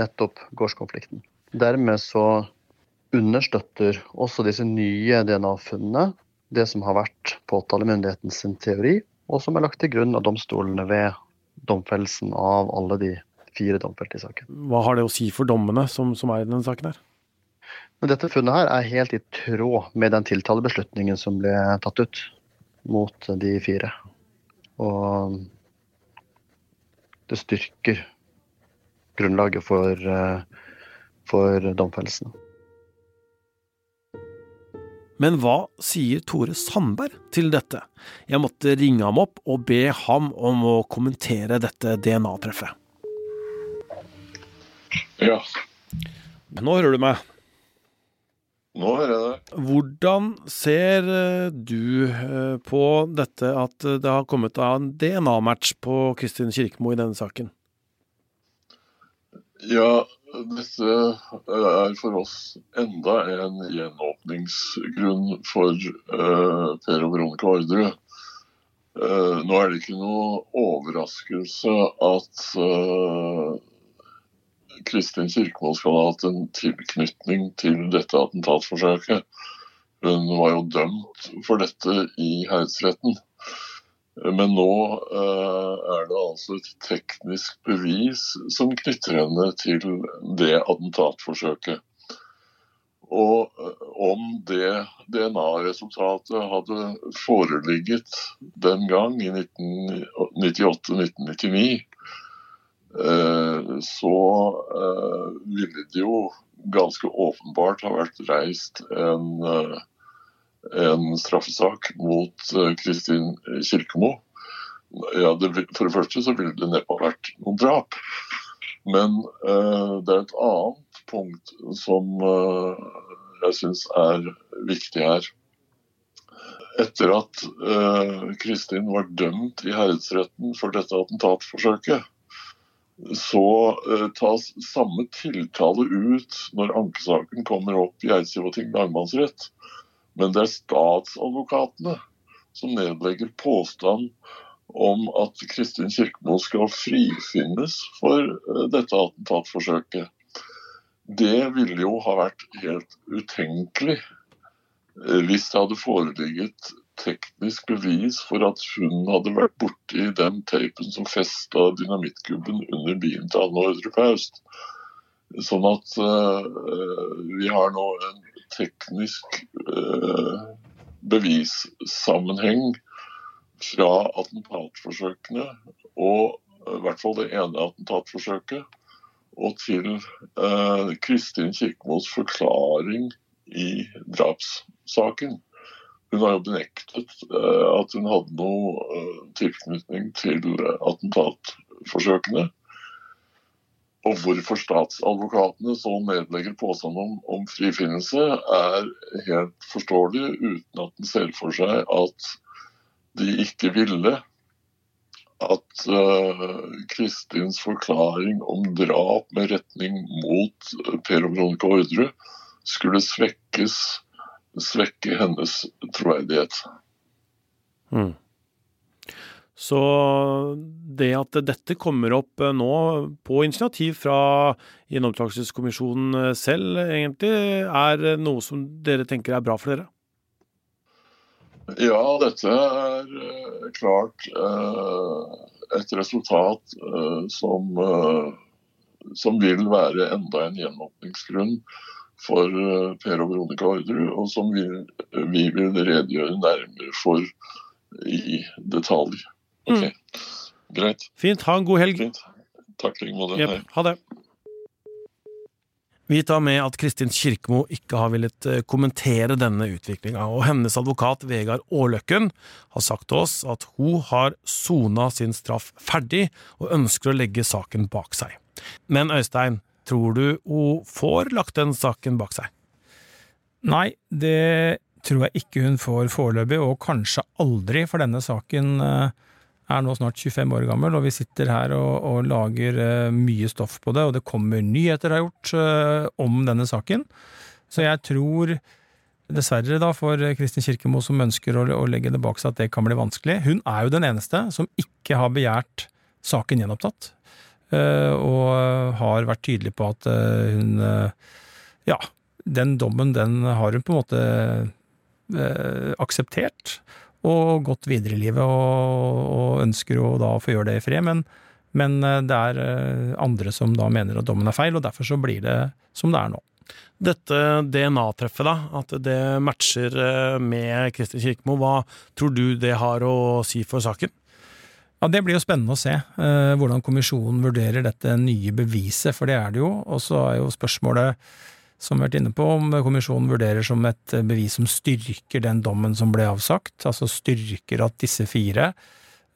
Speaker 3: nettopp gårdskonflikten. Dermed så understøtter også disse nye DNA-funnene det som har vært påtalemyndighetens teori, og som er lagt til grunn av domstolene ved domfellelsen av alle de fire domfelte i saken.
Speaker 1: Hva har det å si for dommene som, som er i denne saken her?
Speaker 3: Men dette funnet her er helt i tråd med den tiltalebeslutningen som ble tatt ut mot de fire. Og det styrker grunnlaget for, eh, for domfellelsen.
Speaker 1: Men hva sier Tore Sandberg til dette? Jeg måtte ringe ham opp og be ham om å kommentere dette DNA-treffet.
Speaker 4: Ja,
Speaker 1: Nå hører du meg.
Speaker 4: nå hører jeg deg.
Speaker 1: Hvordan ser eh, du eh, på dette at det har kommet av en DNA-match på Kristin Kirkemo i denne saken?
Speaker 4: Ja, dette er for oss enda en gjenåpningsgrunn for uh, Per og Veronica Orderud. Uh, nå er det ikke noe overraskelse at eh, Kristin Kirkemo skal ha hatt en tilknytning til dette attentatforsøket. Hun var jo dømt for dette i høyesteretten. Men nå eh, er det altså et teknisk bevis som knytter henne til det attentatforsøket. Og eh, om det DNA-resultatet hadde foreligget den gang, i 1998-1999, eh, så eh, ville det jo ganske åpenbart ha vært reist en eh, en straffesak mot eh, Kristin Kirkemo. Ja, det, for det første så ville det neppe vært noen drap. Men eh, det er et annet punkt som eh, jeg syns er viktig her. Etter at eh, Kristin var dømt i herredsretten for dette attentatforsøket, så eh, tas samme tiltale ut når ankesaken kommer opp i Eidsivating lagmannsrett. Men det er statsadvokatene som nedlegger påstand om at Kristin Kirkemo skal frifinnes for eh, dette attentatforsøket. Det ville jo ha vært helt utenkelig eh, hvis det hadde foreligget teknisk bevis for at hun hadde vært borti den teipen som festa dynamittkubben under bilen til Anne Ordre Paust. Sånn at uh, vi har nå en teknisk uh, bevissammenheng fra attentatforsøkene, og eh, i hvert fall det ene attentatforsøket, og til Kristin Kirkemos forklaring i drapssaken. Hun har jo benektet eh, at hun hadde noe eh, tilknytning til eh, attentatforsøkene. Og hvorfor statsadvokatene så nedlegger påstand om, om frifinnelse, er helt forståelig, uten at en ser for seg at de ikke ville at uh, Kristins forklaring om drap med retning mot Per og Veronica Orderud skulle svekkes, svekke hennes troverdighet.
Speaker 1: Mm. Så det at dette kommer opp eh, nå på initiativ fra Gjenopptakelseskommisjonen eh, selv, egentlig, er noe som dere tenker er bra for dere?
Speaker 4: Ja, dette er eh, klart eh, et resultat eh, som, eh, som vil være enda en gjenåpningsgrunn for eh, Per og Veronica Orderud, og som vi, vi vil redegjøre nærmere for i detalj. Ok, Greit.
Speaker 1: Fint. Ha en god helg.
Speaker 4: Fint. Takk i like måte. Yep.
Speaker 1: Ha det. Vi tar med at Kristin Kirkemo ikke har villet eh, kommentere denne utviklinga, og hennes advokat Vegard Aarløkken har sagt til oss at hun har sona sin straff ferdig og ønsker å legge saken bak seg. Men Øystein, tror du hun får lagt den saken bak seg?
Speaker 2: Nei, det tror jeg ikke hun får foreløpig, og kanskje aldri, for denne saken eh, er nå snart 25 år gammel, og vi sitter her og, og lager eh, mye stoff på det, og det kommer nyheter har gjort eh, om denne saken. Så jeg tror, dessverre da, for Kristin Kirkemo som ønsker å, å legge det bak seg, at det kan bli vanskelig. Hun er jo den eneste som ikke har begjært saken gjenopptatt, og har vært tydelig på at eh, hun eh, Ja, den dommen, den har hun på en måte eh, akseptert og gått videre i livet, og, og ønsker jo da å få gjøre det i fred, men, men eh, det er eh, andre som da mener at dommen er feil, og derfor så blir det som det er nå.
Speaker 1: Dette DNA-treffet, da, at det matcher eh, med Kristin Kirkemo, hva tror du det har å si for saken?
Speaker 2: Ja, Det blir jo spennende å se eh, hvordan kommisjonen vurderer dette nye beviset, for det er det jo. Og så er jo spørsmålet som vi har vært inne på, om kommisjonen vurderer som et bevis som styrker den dommen som ble avsagt, altså styrker at disse fire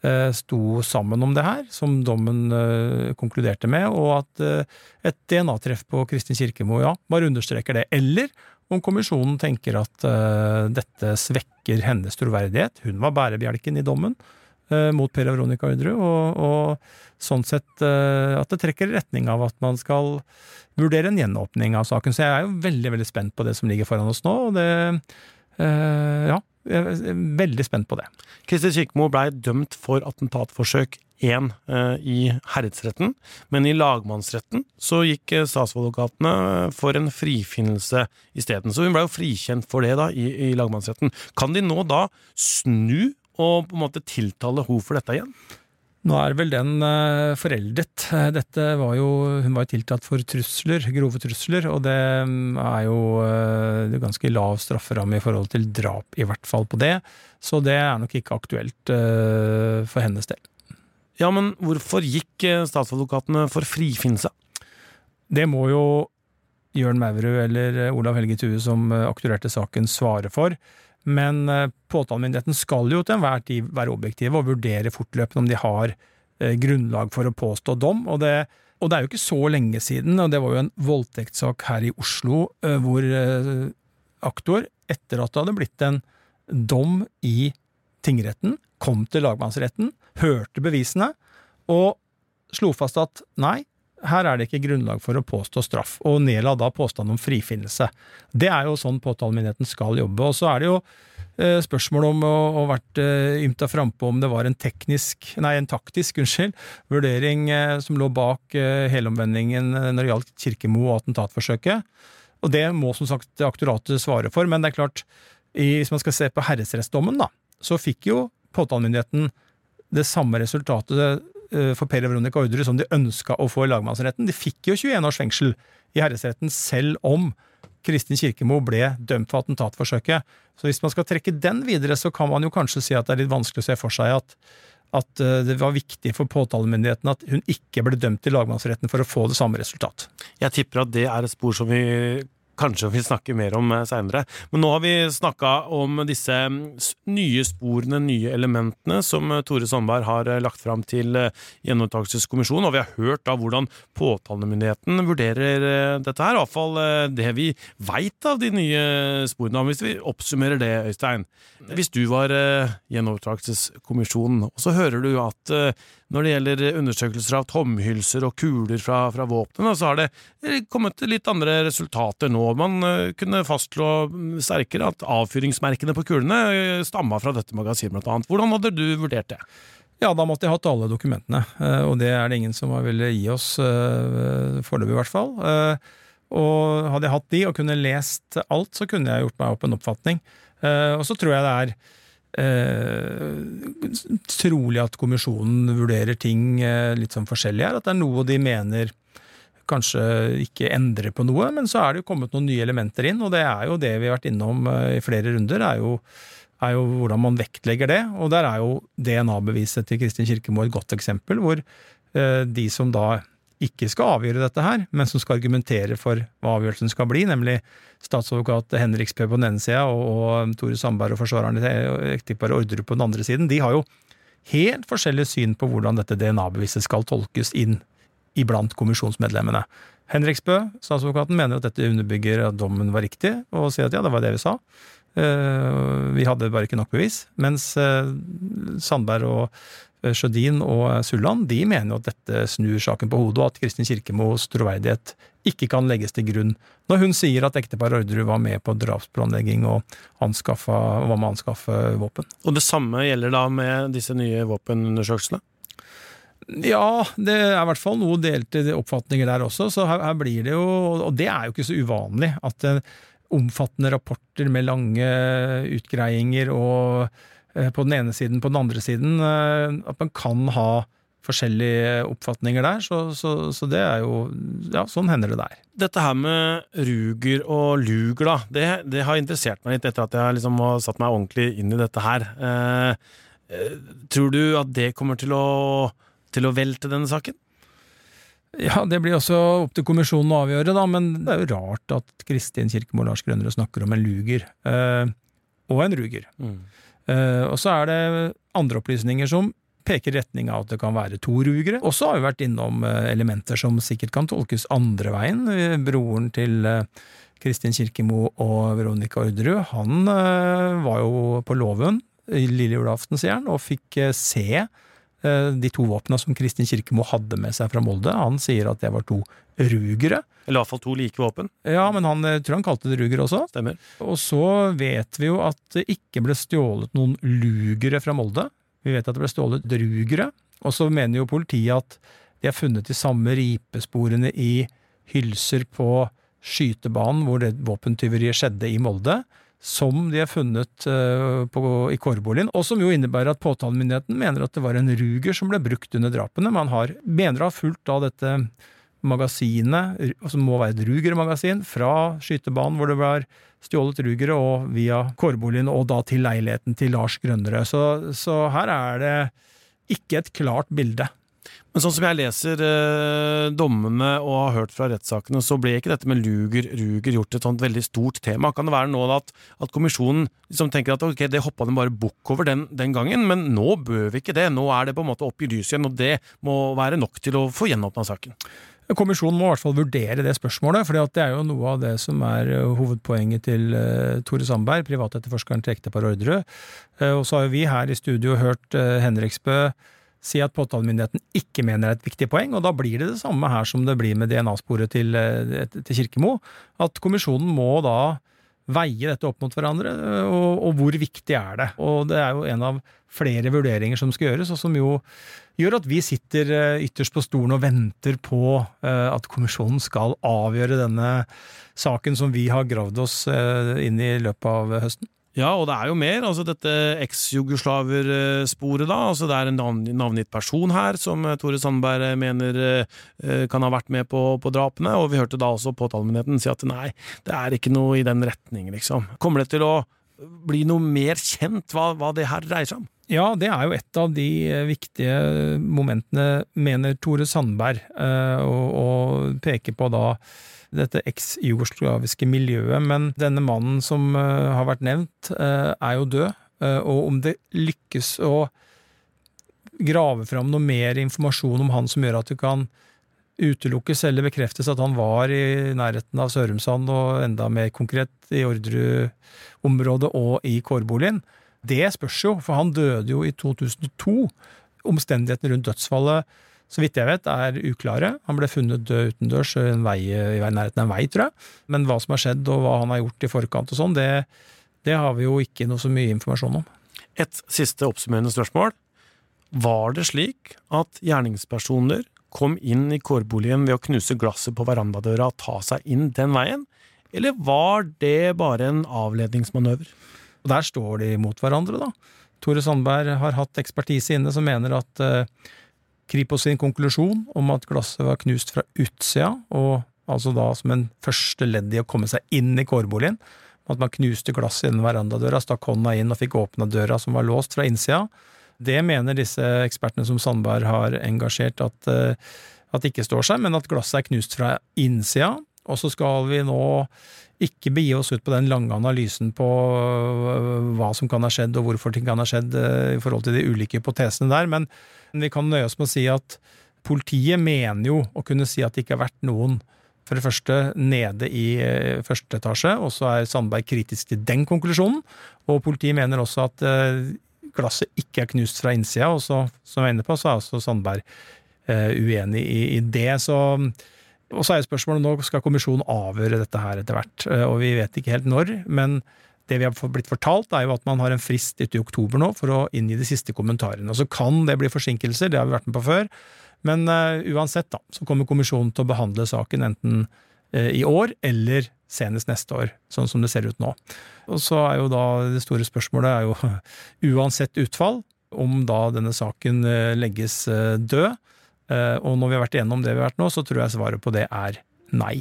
Speaker 2: eh, sto sammen om det her, som dommen eh, konkluderte med, og at eh, et DNA-treff på Kristin Kirkemo, ja, bare understreker det. Eller om kommisjonen tenker at dette svekker hennes troverdighet. Hun var bærebjelken i dommen mot Per Veronica Orderud, og, og sånn sett at det trekker i retning av at man skal vurdere en gjenåpning av saken. Så jeg er jo veldig, veldig spent på det som ligger foran oss nå, og det øh, Ja, jeg er veldig spent på det.
Speaker 1: Kristin Kirkemo blei dømt for attentatforsøk 1 eh, i herredsretten, men i lagmannsretten så gikk eh, statsadvokatene for en frifinnelse isteden. Så hun blei jo frikjent for det da i, i lagmannsretten. Kan de nå da snu og på en måte tiltale henne for dette igjen?
Speaker 2: Nå er vel den uh, foreldet. Dette var jo, hun var jo tiltalt for trusler, grove trusler, og det mm, er jo uh, ganske lav strafferamme i forhold til drap, i hvert fall på det. Så det er nok ikke aktuelt for hennes del.
Speaker 1: Ja, men hvorfor gikk statsadvokatene for frifinnelse?
Speaker 2: Det må jo Jørn Maurud eller Olav Helge Thue, som akturerte saken, svare for. Men eh, påtalemyndigheten skal jo til enhver tid være objektive og vurdere fortløpende om de har eh, grunnlag for å påstå dom. Og det, og det, er jo ikke så lenge siden, og det var jo en voldtektssak her i Oslo eh, hvor aktor, etter at det hadde blitt en dom i tingretten, kom til lagmannsretten, hørte bevisene og slo fast at nei, her er det ikke grunnlag for å påstå straff, og nedla da påstand om frifinnelse. Det er jo sånn påtalemyndigheten skal jobbe. Og så er det jo eh, spørsmål om å ha vært eh, ymta frampå om det var en teknisk, nei, en taktisk, unnskyld, vurdering eh, som lå bak eh, helomvendingen når det gjaldt Kirkemo og attentatforsøket. Og det må som sagt aktoratet svare for, men det er klart, hvis man skal se på herresrettsdommen, da, så fikk jo påtalemyndigheten det samme resultatet for Per Veronica Orderud som de ønska å få i lagmannsretten. De fikk jo 21 års fengsel i herresretten, selv om Kristin Kirkemo ble dømt for attentatforsøket. Så hvis man skal trekke den videre, så kan man jo kanskje si at det er litt vanskelig å se for seg at, at eh, det var viktig for påtalemyndigheten at hun ikke ble dømt i lagmannsretten for å få det samme resultat.
Speaker 1: Jeg tipper at det er et spor som vi kanskje vi snakker mer om eh, seinere. Men nå har vi snakka om disse mm, nye sporene, nye elementene, som eh, Tore Sandberg har eh, lagt fram til Gjenopptakelseskommisjonen, og vi har hørt da hvordan påtalemyndigheten vurderer dette her. Iallfall det vi veit av de nye sporene. Hvis vi oppsummerer det, Øystein. Hvis du var Gjenopptakelseskommisjonen, og så hører du at når det gjelder undersøkelser av tomhylser og kuler fra, fra våpnene, så har det kommet litt andre resultater nå. Man uh, kunne fastslå sterkere at avfyringsmerkene på kulene stamma fra dette magasinet, blant annet. Hvordan hadde du vurdert det?
Speaker 2: Ja, da måtte jeg hatt alle dokumentene, og det er det ingen som ville gi oss, foreløpig i hvert fall. Og hadde jeg hatt de og kunne lest alt, så kunne jeg gjort meg opp en oppfatning. Og så tror jeg det er eh, trolig at kommisjonen vurderer ting eh, litt sånn forskjellig her. At det er noe de mener kanskje ikke endrer på noe, men så er det jo kommet noen nye elementer inn, og det er jo det vi har vært innom eh, i flere runder. er jo er jo hvordan man vektlegger det, og der er jo DNA-beviset til Kristin Kirkemo et godt eksempel, hvor eh, de som da ikke skal avgjøre dette her, men som skal argumentere for hva avgjørelsen skal bli, nemlig statsadvokat Henrik Spø på den ene sida og, og Tore Sandberg og forsvareren til ekteparet Orderud på den andre siden, de har jo helt forskjellig syn på hvordan dette DNA-beviset skal tolkes inn iblant kommisjonsmedlemmene. Henrik Spø, statsadvokaten, mener at dette underbygger at dommen var riktig, og sier at ja, det var det vi sa. Eh, vi hadde bare ikke nok bevis. Mens eh, Sandberg og Sjødin og Sulland de mener jo at dette snur saken på hodet, og at Kristin Kirkemos troverdighet ikke kan legges til grunn når hun sier at ekteparet Orderud var med på drapsplanlegging og anskaffa, var med å anskaffe våpen.
Speaker 1: Og det samme gjelder da med disse nye våpenundersøkelsene?
Speaker 2: Ja, det er i hvert fall noe delte oppfatninger der også, så her, her blir det jo Og det er jo ikke så uvanlig at omfattende rapporter med lange utgreiinger og Eh, på den ene siden, på den andre siden. Eh, at man kan ha forskjellige oppfatninger der, så, så, så, det er jo Ja, sånn hender det der.
Speaker 1: Dette her med Ruger og Luger, da, det, det har interessert meg litt etter at jeg liksom har satt meg ordentlig inn i dette her. Eh, eh tror du at det kommer til å, til å velte denne saken?
Speaker 2: Ja, det blir også opp til kommisjonen å avgjøre, da, men det er jo rart at Kristin Kirkemo Lars Grønnerød snakker om en luger. Eh, og en ruger.
Speaker 1: Mm.
Speaker 2: Eh, og så er det andre opplysninger som peker i retning av at det kan være to rugere. Og så har vi vært innom eh, elementer som sikkert kan tolkes andre veien. Eh, Broren til Kristin Kirkemo og Veronica Orderud, han var jo på låven lille julaften, sier han, og fikk se de to våpnene som Kristin Kirkemo hadde med seg fra Molde. Han sier at det var to rugere.
Speaker 1: Eller iallfall to like våpen.
Speaker 2: Ja, men han tror han kalte det ruger også.
Speaker 1: Stemmer.
Speaker 2: Og så vet vi jo at det ikke ble stjålet noen lugere fra Molde. Vi vet at det ble stjålet rugere. Og så mener jo politiet at de har funnet de samme ripesporene i hylser på skytebanen hvor det våpentyveriet skjedde i Molde, som de har funnet uh, på, i kårboligen, og som jo innebærer at påtalemyndigheten mener at det var en ruger som ble brukt under drapene. Man har, mener å ha fulgt da dette magasinet, som må være et rugermagasin, fra skytebanen hvor det var stjålet rugere, og via kårboligen, og da til leiligheten til Lars Grønnerød. Så, så her er det ikke et klart bilde.
Speaker 1: Men sånn som jeg leser eh, dommene og har hørt fra rettssakene, så ble ikke dette med luger, ruger gjort et sånt veldig stort tema. Kan det være nå at, at kommisjonen liksom tenker at ok, det hoppa de bare bukk over den, den, gangen, men nå bør vi ikke det. Nå er det på en måte opp i lyset igjen, og det må være nok til å få gjenåpna saken.
Speaker 2: Kommisjonen må i hvert fall vurdere det spørsmålet, for det er jo noe av det som er eh, hovedpoenget til uh, Tore Sandberg, privatetterforskeren til ektepar Orderud. Uh, og så har jo vi her i studio hørt Henriksbø si at påtalemyndigheten ikke mener det er et viktig poeng, og da blir det det samme her som det blir med DNA-sporet til, til Kirkemo. At kommisjonen må da veie dette opp mot hverandre, og, og, hvor viktig er det? Og det er jo en av flere vurderinger som skal gjøres, og som jo gjør at vi sitter ytterst på stolen og venter på at kommisjonen skal avgjøre denne saken som vi har gravd oss inn i løpet av høsten.
Speaker 1: Ja, og det er jo mer. altså Dette eks-jugoslaver-sporet, da. altså Det er en navngitt person her som Tore Sandberg mener kan ha vært med på, på drapene. Og vi hørte da også påtalemyndigheten si at nei, det er ikke noe i den retning, liksom. Kommer det til å bli noe mer kjent hva, hva det her dreier seg om?
Speaker 2: Ja, det er jo et av de viktige momentene, mener Tore Sandberg, og peker på da dette eks-jugoslaviske miljøet, men denne mannen som uh, har vært nevnt, uh, er jo død. Uh, og om det lykkes å grave fram noe mer informasjon om han som gjør at du kan utelukkes eller bekreftes at han var i nærheten av Sørumsand og enda mer konkret i Orderud-området og i kårboligen, det spørs jo, for han døde jo i 2002. Omstendighetene rundt dødsfallet så vidt jeg vet, er uklare. Han ble funnet død utendørs i, i nærheten av en vei, tror jeg. Men hva som har skjedd og hva han har gjort i forkant og sånn, det, det har vi jo ikke noe så mye informasjon om.
Speaker 1: Et siste oppsummerende spørsmål. Var det slik at gjerningspersoner kom inn i kårboligen ved å knuse glasset på verandadøra og ta seg inn den veien, eller var det bare en avledningsmanøver?
Speaker 2: Og Der står de mot hverandre, da. Tore Sandberg har hatt ekspertise inne som mener at uh, Kripos sin konklusjon om at glasset var knust fra utsida, og altså da som en første ledd i å komme seg inn i kårboligen. At man knuste glasset innen verandadøra, stakk hånda inn og fikk åpna døra som var låst fra innsida. Det mener disse ekspertene som Sandberg har engasjert, at, eh, at det ikke står seg, men at glasset er knust fra innsida. Og så skal vi nå ikke begi oss ut på den lange analysen på øh, hva som kan ha skjedd, og hvorfor ting kan ha skjedd øh, i forhold til de ulike hypotesene der, men vi kan nøye oss med å si at politiet mener jo å kunne si at det ikke har vært noen for det første nede i øh, første etasje, og så er Sandberg kritisk til den konklusjonen. Og politiet mener også at glasset ikke er knust fra innsida, og så, som jeg er inne på, så er også Sandberg uenig i, i det. Så og så er spørsmålet nå skal kommisjonen avgjøre dette her etter hvert, eh, og vi vet ikke helt når. men det vi har blitt fortalt, er jo at man har en frist ute i oktober nå for å inngi de siste kommentarene. Og så kan det bli forsinkelser, det har vi vært med på før. Men uh, uansett, da, så kommer kommisjonen til å behandle saken enten uh, i år eller senest neste år, sånn som det ser ut nå. Og så er jo da det store spørsmålet er jo <laughs> uansett utfall, om da denne saken uh, legges død, og når vi har vært igjennom det vi har vært nå, så tror jeg svaret på det er nei.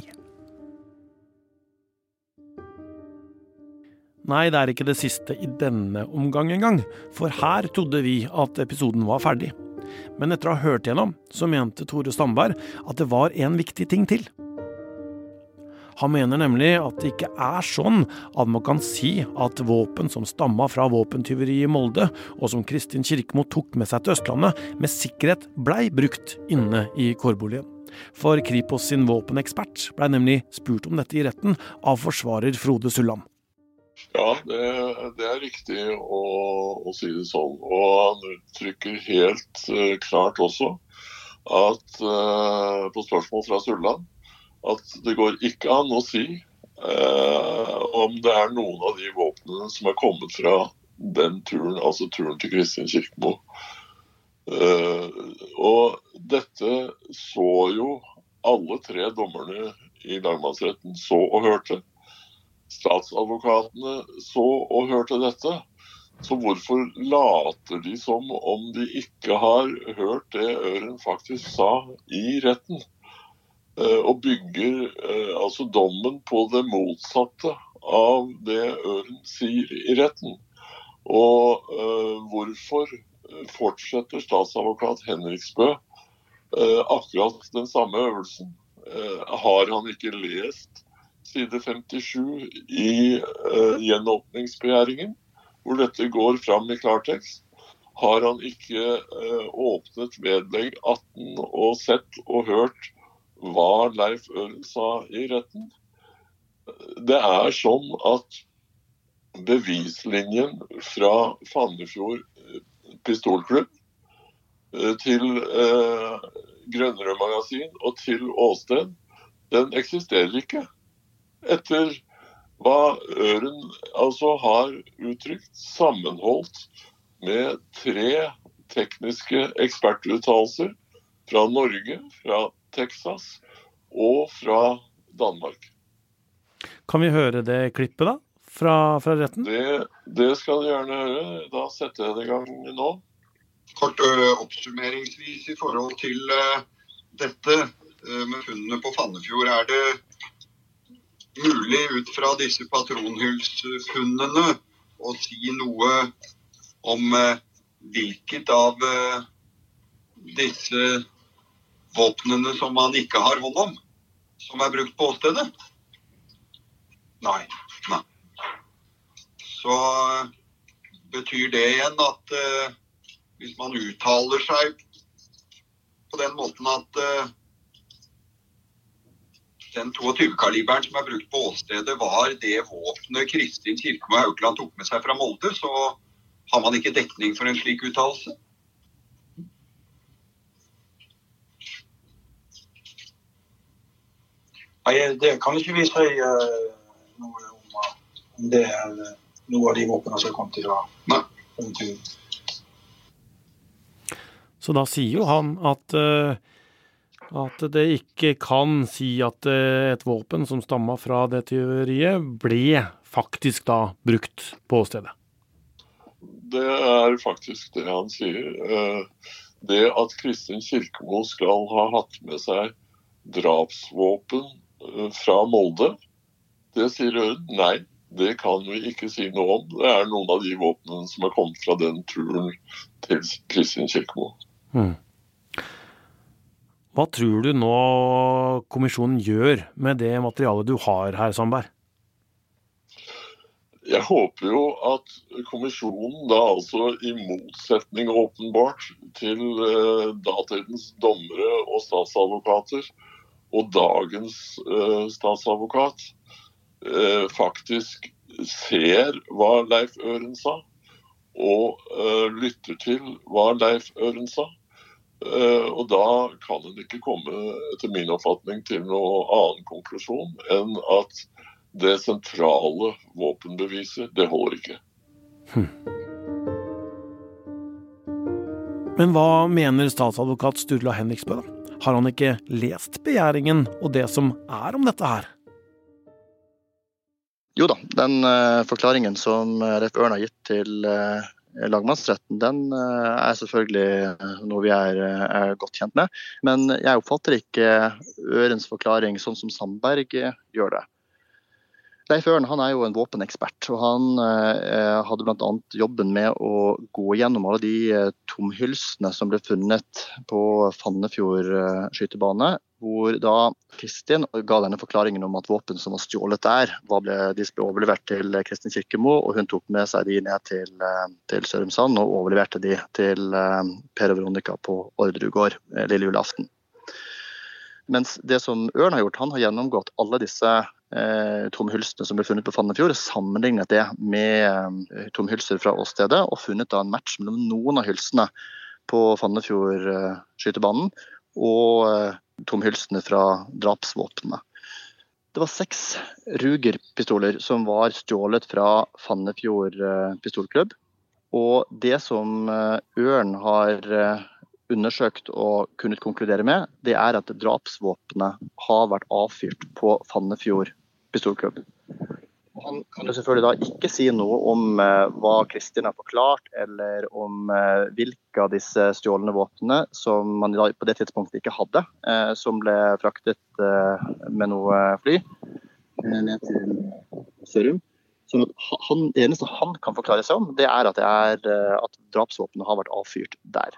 Speaker 1: Nei, det er ikke det siste i denne omgang engang, for her trodde vi at episoden var ferdig. Men etter å ha hørt gjennom, så mente Tore Stamberg at det var en viktig ting til. Han mener nemlig at det ikke er sånn at man kan si at våpen som stamma fra våpentyveriet i Molde, og som Kristin Kirkemo tok med seg til Østlandet, med sikkerhet blei brukt inne i kårboligen. For Kripos sin våpenekspert blei nemlig spurt om dette i retten av forsvarer Frode Sulland.
Speaker 4: Ja, det, det er riktig å, å, si det sånn. Og han uttrykker helt uh, klart også at uh, på spørsmål fra Sulland at det går ikke an å si eh, om det er noen av de våpnene som er kommet fra den turen, altså turen til Kristin Kirkemo. og dette så jo alle tre dommerne i lagmannsretten så og hørte statsadvokatene så og hørte dette. Så hvorfor later de som om de ikke har hørt det Øren faktisk sa i retten? Eh, og bygger eh, altså dommen på det motsatte av det Øren sier i retten. Og uh, hvorfor fortsetter statsadvokat Henriksbø uh, akkurat den samme øvelsen? Uh, har han ikke lest side 57 i gjenåpningsbegjæringen, hvor dette går fram i klartekst, har han ikke åpnet vedlegg 18 og sett og hørt hva Leif Øren sa i retten. Det er sånn at bevislinjen fra Fannefjord eh, pistolklubb til uh, Grønnerød magasin og til Åsted, den eksisterer ikke etter hva Øren altså har uttrykt, sammenholdt med tre tekniske ekspertuttalelser fra Norge, fra Texas og fra Danmark.
Speaker 1: Kan vi høre det klippet, da? Fra, fra retten?
Speaker 4: Det, det, skal du gjerne høre. Da setter jeg det i gang nå.
Speaker 5: Kort oppsummeringsvis i forhold til dette med funnene på Fannefjord. Er det mulig ut fra disse patronhullsfunnene å si noe om hvilket av disse våpnene som man ikke har hånd om, som er brukt på åstedet? Nei. Nei. Så eh, betyr det igjen at uh, hvis man uttaler seg på den måten at uh, den 22-kaliberen som er brukt på åstedet, var det våpenet Kristin Kirkemo Haukeland tok med seg fra Molde, så har man ikke dekning for en slik uttalelse.
Speaker 6: Nei, Det kan ikke vi si uh, noe om, om det er noe av de våpnene som er kommet i dag.
Speaker 5: Nei.
Speaker 1: Så da sier jo han at uh, at det ikke kan si at eh, et våpen som stamma fra det tyveriet, ble faktisk da brukt på stedet.
Speaker 4: Det er faktisk det han sier. Eh, det at Kristin Kirkemo skal ha hatt med seg drapsvåpen eh, fra Molde, det sier Ørn nei. Det kan vi ikke si noe om. Det er noen av de våpnene som er kommet fra den turen til Kristin Kirkemo. Mm.
Speaker 1: Hva tror du nå kommisjonen gjør med det materialet du har her, Sandberg?
Speaker 4: Jeg håper jo at kommisjonen da altså, i motsetning åpenbart til eh, datidens dommere og statsadvokater, og dagens uh, statsadvokat, uh, faktisk ser hva Leif Øren sa, og uh, lytter til hva Leif Øren sa. Og da kan en ikke komme, etter min oppfatning, til noen annen konklusjon enn at det sentrale våpenbeviset, det holder ikke. Hm.
Speaker 1: Men hva mener statsadvokat Sturla Henriksbø, da? Har han ikke lest begjæringen og det som er om dette her?
Speaker 3: Jo da, den uh, forklaringen som Rett Ørn har gitt til uh, lagmannsretten, den eh, er selvfølgelig eh, noe vi er, eh, er, godt kjent med. Men jeg oppfatter ikke Ørens forklaring sånn som Sandberg gjør det. Leif Ørn han er jo en våpenekspert, og han eh, hadde bl.a. jobben med å gå gjennom alle de eh, tomhylsene som ble funnet på Fannefjord eh, skytebane. Hvor da Kristin ga denne forklaringen om at våpen som var stjålet der, ble, de ble overlevert til Kristin Kirkemo, og hun tok med seg de ned til, eh, til Sørumsand og overleverte de til eh, Per og Veronica på Orderud gård eh, lille julaften. Mens det som Ørn har gjort, han har gjennomgått alle disse eh, tomhylsene som ble funnet på Fannefjord, sammenlignet det med Tom Hylser fra åstedet, og funnet da en match mellom noen av hylsene på Fannefjord eh, og Tom Hylsene fra drapsvåpnene. Det var seks Ruger-pistoler som var stjålet fra Fannefjord eh, pistolklubb. Og det som eh, Ørn har eh, undersøkt og kunnet konkludere med, det er at drapsvåpenet har vært avfyrt på Fannefjord pistolklubb. Han kan jo selvfølgelig da ikke si noe om eh, hva Kristin har forklart, eller om eh, hvilke av disse stjålne våpnene som man på det tidspunktet ikke hadde, eh, som ble fraktet med noe fly ned til Sørum. Så han, det eneste han kan forklare seg om, det er at, det at drapsvåpenet har vært avfyrt der.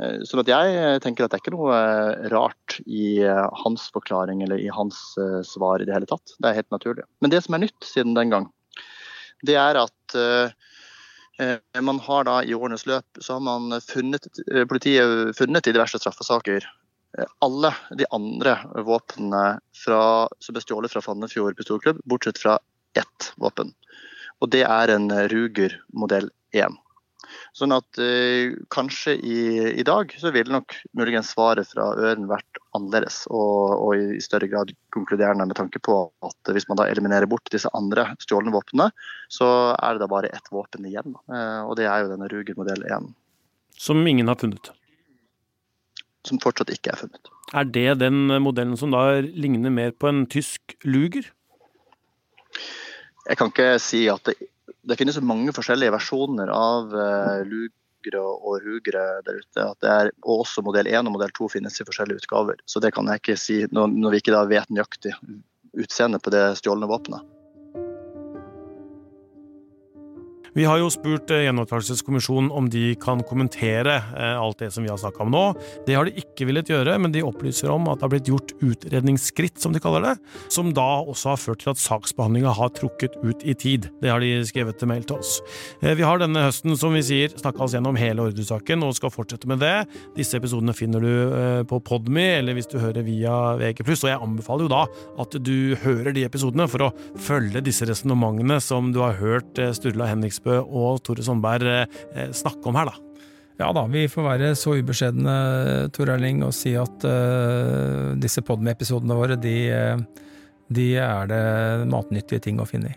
Speaker 3: Eh, sånn at jeg tenker at det er ikke noe eh, rart i eh, hans forklaring eller i hans svar i det hele tatt. Det er helt naturlig. Men det som er nytt siden den gang, det er at man har da i årenes løp så har man funnet, politiet funnet i diverse straffesaker alle de andre våpnene som ble stjålet fra Fannefjord pistolklubb, bortsett fra ett våpen. Og det er en Ruger modell 1. Sånn at eh, kanskje i, i, dag så ville nok muligens svaret fra Øren vært annerledes, og, og, i større grad konkluderende med tanke på at hvis man da eliminerer bort disse andre stjålne våpnene, så er det da bare ett våpen igjen. Eh, og det er jo denne Ruger modell 1.
Speaker 1: Som ingen har funnet?
Speaker 3: Som fortsatt ikke er funnet.
Speaker 1: Er det den modellen som da ligner mer på en tysk Luger?
Speaker 3: Jeg kan ikke si at det det finnes mange forskjellige versjoner av uh, lugere og rugere der ute. Er, og også modell 1 og modell 2 finnes i forskjellige utgaver. Så det kan jeg ikke si når, vi ikke vet nøyaktig utseendet på det stjålne våpenet.
Speaker 1: Vi har jo spurt eh, Gjenopptakelseskommisjonen om de kan kommentere eh, alt det som vi har snakka om nå. Det har de ikke villet gjøre, men de opplyser om at det har blitt gjort utredningsskritt, som de kaller det, som da også har ført til at saksbehandlinga har trukket ut i tid. Det har de skrevet til mail til oss. Eh, vi har denne høsten, som vi sier, snakka oss gjennom hele ordresaken og skal fortsette med det. Disse episodene finner du på Podme eller hvis du hører via VG+, og jeg anbefaler jo da at du hører de episodene for å følge disse resonnementene som du har hørt Sturla Henriksen Aasbø og Tore Sandberg eh, snakke om her, da.
Speaker 2: Ja da, vi får være så ubeskjedne, Tor Erling, og si at uh, disse Podme-episodene våre, de, de, er det matnyttige ting å finne i.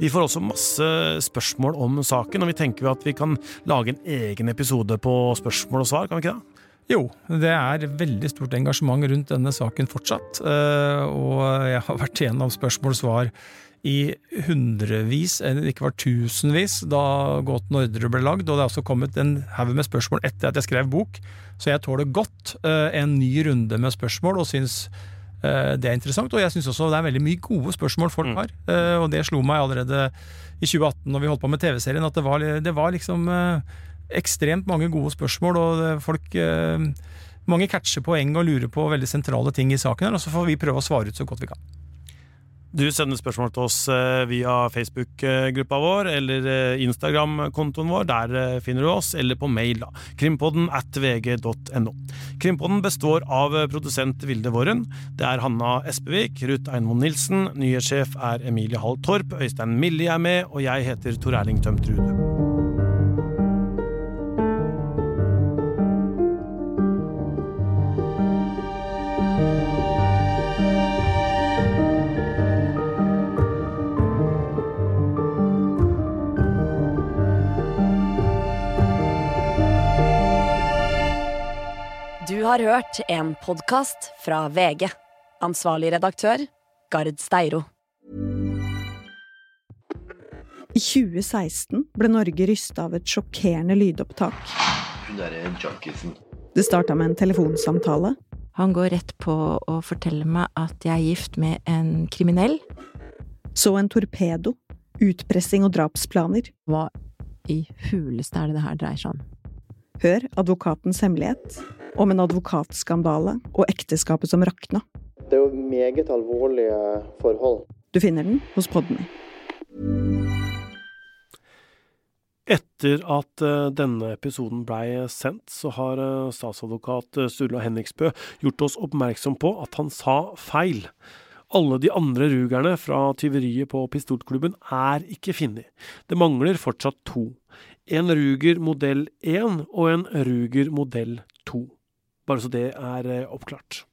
Speaker 1: Vi får også masse spørsmål om saken, og vi tenker at vi kan lage en egen episode på spørsmål og svar, kan vi ikke det?
Speaker 2: Jo, det er veldig stort engasjement rundt denne saken fortsatt, og jeg har vært igjennom spørsmål og svar i hundrevis, eller ikke var tusenvis, da Gåten Ordre ble lagd. Og det er også kommet en haug med spørsmål etter at jeg skrev bok, så jeg tåler godt uh, en ny runde med spørsmål og syns uh, det er interessant. Og jeg syns også det er veldig mye gode spørsmål folk mm. har, uh, og det slo meg allerede i 2018 når vi holdt på med TV-serien, at det var, det var liksom ekstremt mange gode spørsmål, og folk mange catcher poeng og lurer på veldig sentrale ting i saken, her, og så får vi prøve å svare ut så godt vi kan.
Speaker 1: Du sender spørsmål til oss eh, via Facebook-gruppa vår eller eh, Instagram-kontoen vår. Der eh, finner du oss, eller på mail, da. Krimpodden at vg.no. Krimpodden består av produsent Vilde Våren. Det er Hanna Espevik, Ruth Einvoll Nilsen, nyhetssjef er Emilie Hall Torp, Øystein Millie er med, og jeg heter Tor Erling Tømt Rude.
Speaker 7: Har hørt en podkast fra VG. Ansvarlig redaktør, Gard Steiro.
Speaker 8: I 2016 ble Norge rysta av et sjokkerende lydopptak.
Speaker 9: Hun derre junkisen.
Speaker 8: Det starta med en telefonsamtale.
Speaker 10: Han går rett på å fortelle meg at jeg er gift med en kriminell.
Speaker 8: Så en torpedo, utpressing og drapsplaner.
Speaker 10: Hva i huleste er det det her dreier seg om?
Speaker 8: Hør advokatens hemmelighet, om en advokatskandale og ekteskapet som rakna.
Speaker 3: Det er jo meget alvorlige forhold.
Speaker 8: Du finner den hos Podmy.
Speaker 1: Etter at uh, denne episoden blei sendt, så har uh, statsadvokat uh, Sturla Henriksbø gjort oss oppmerksom på at han sa feil. Alle de andre rugerne fra tyveriet på pistolklubben er ikke funnet. Det mangler fortsatt to. En Ruger modell 1 og en Ruger modell 2. Bare så det er oppklart.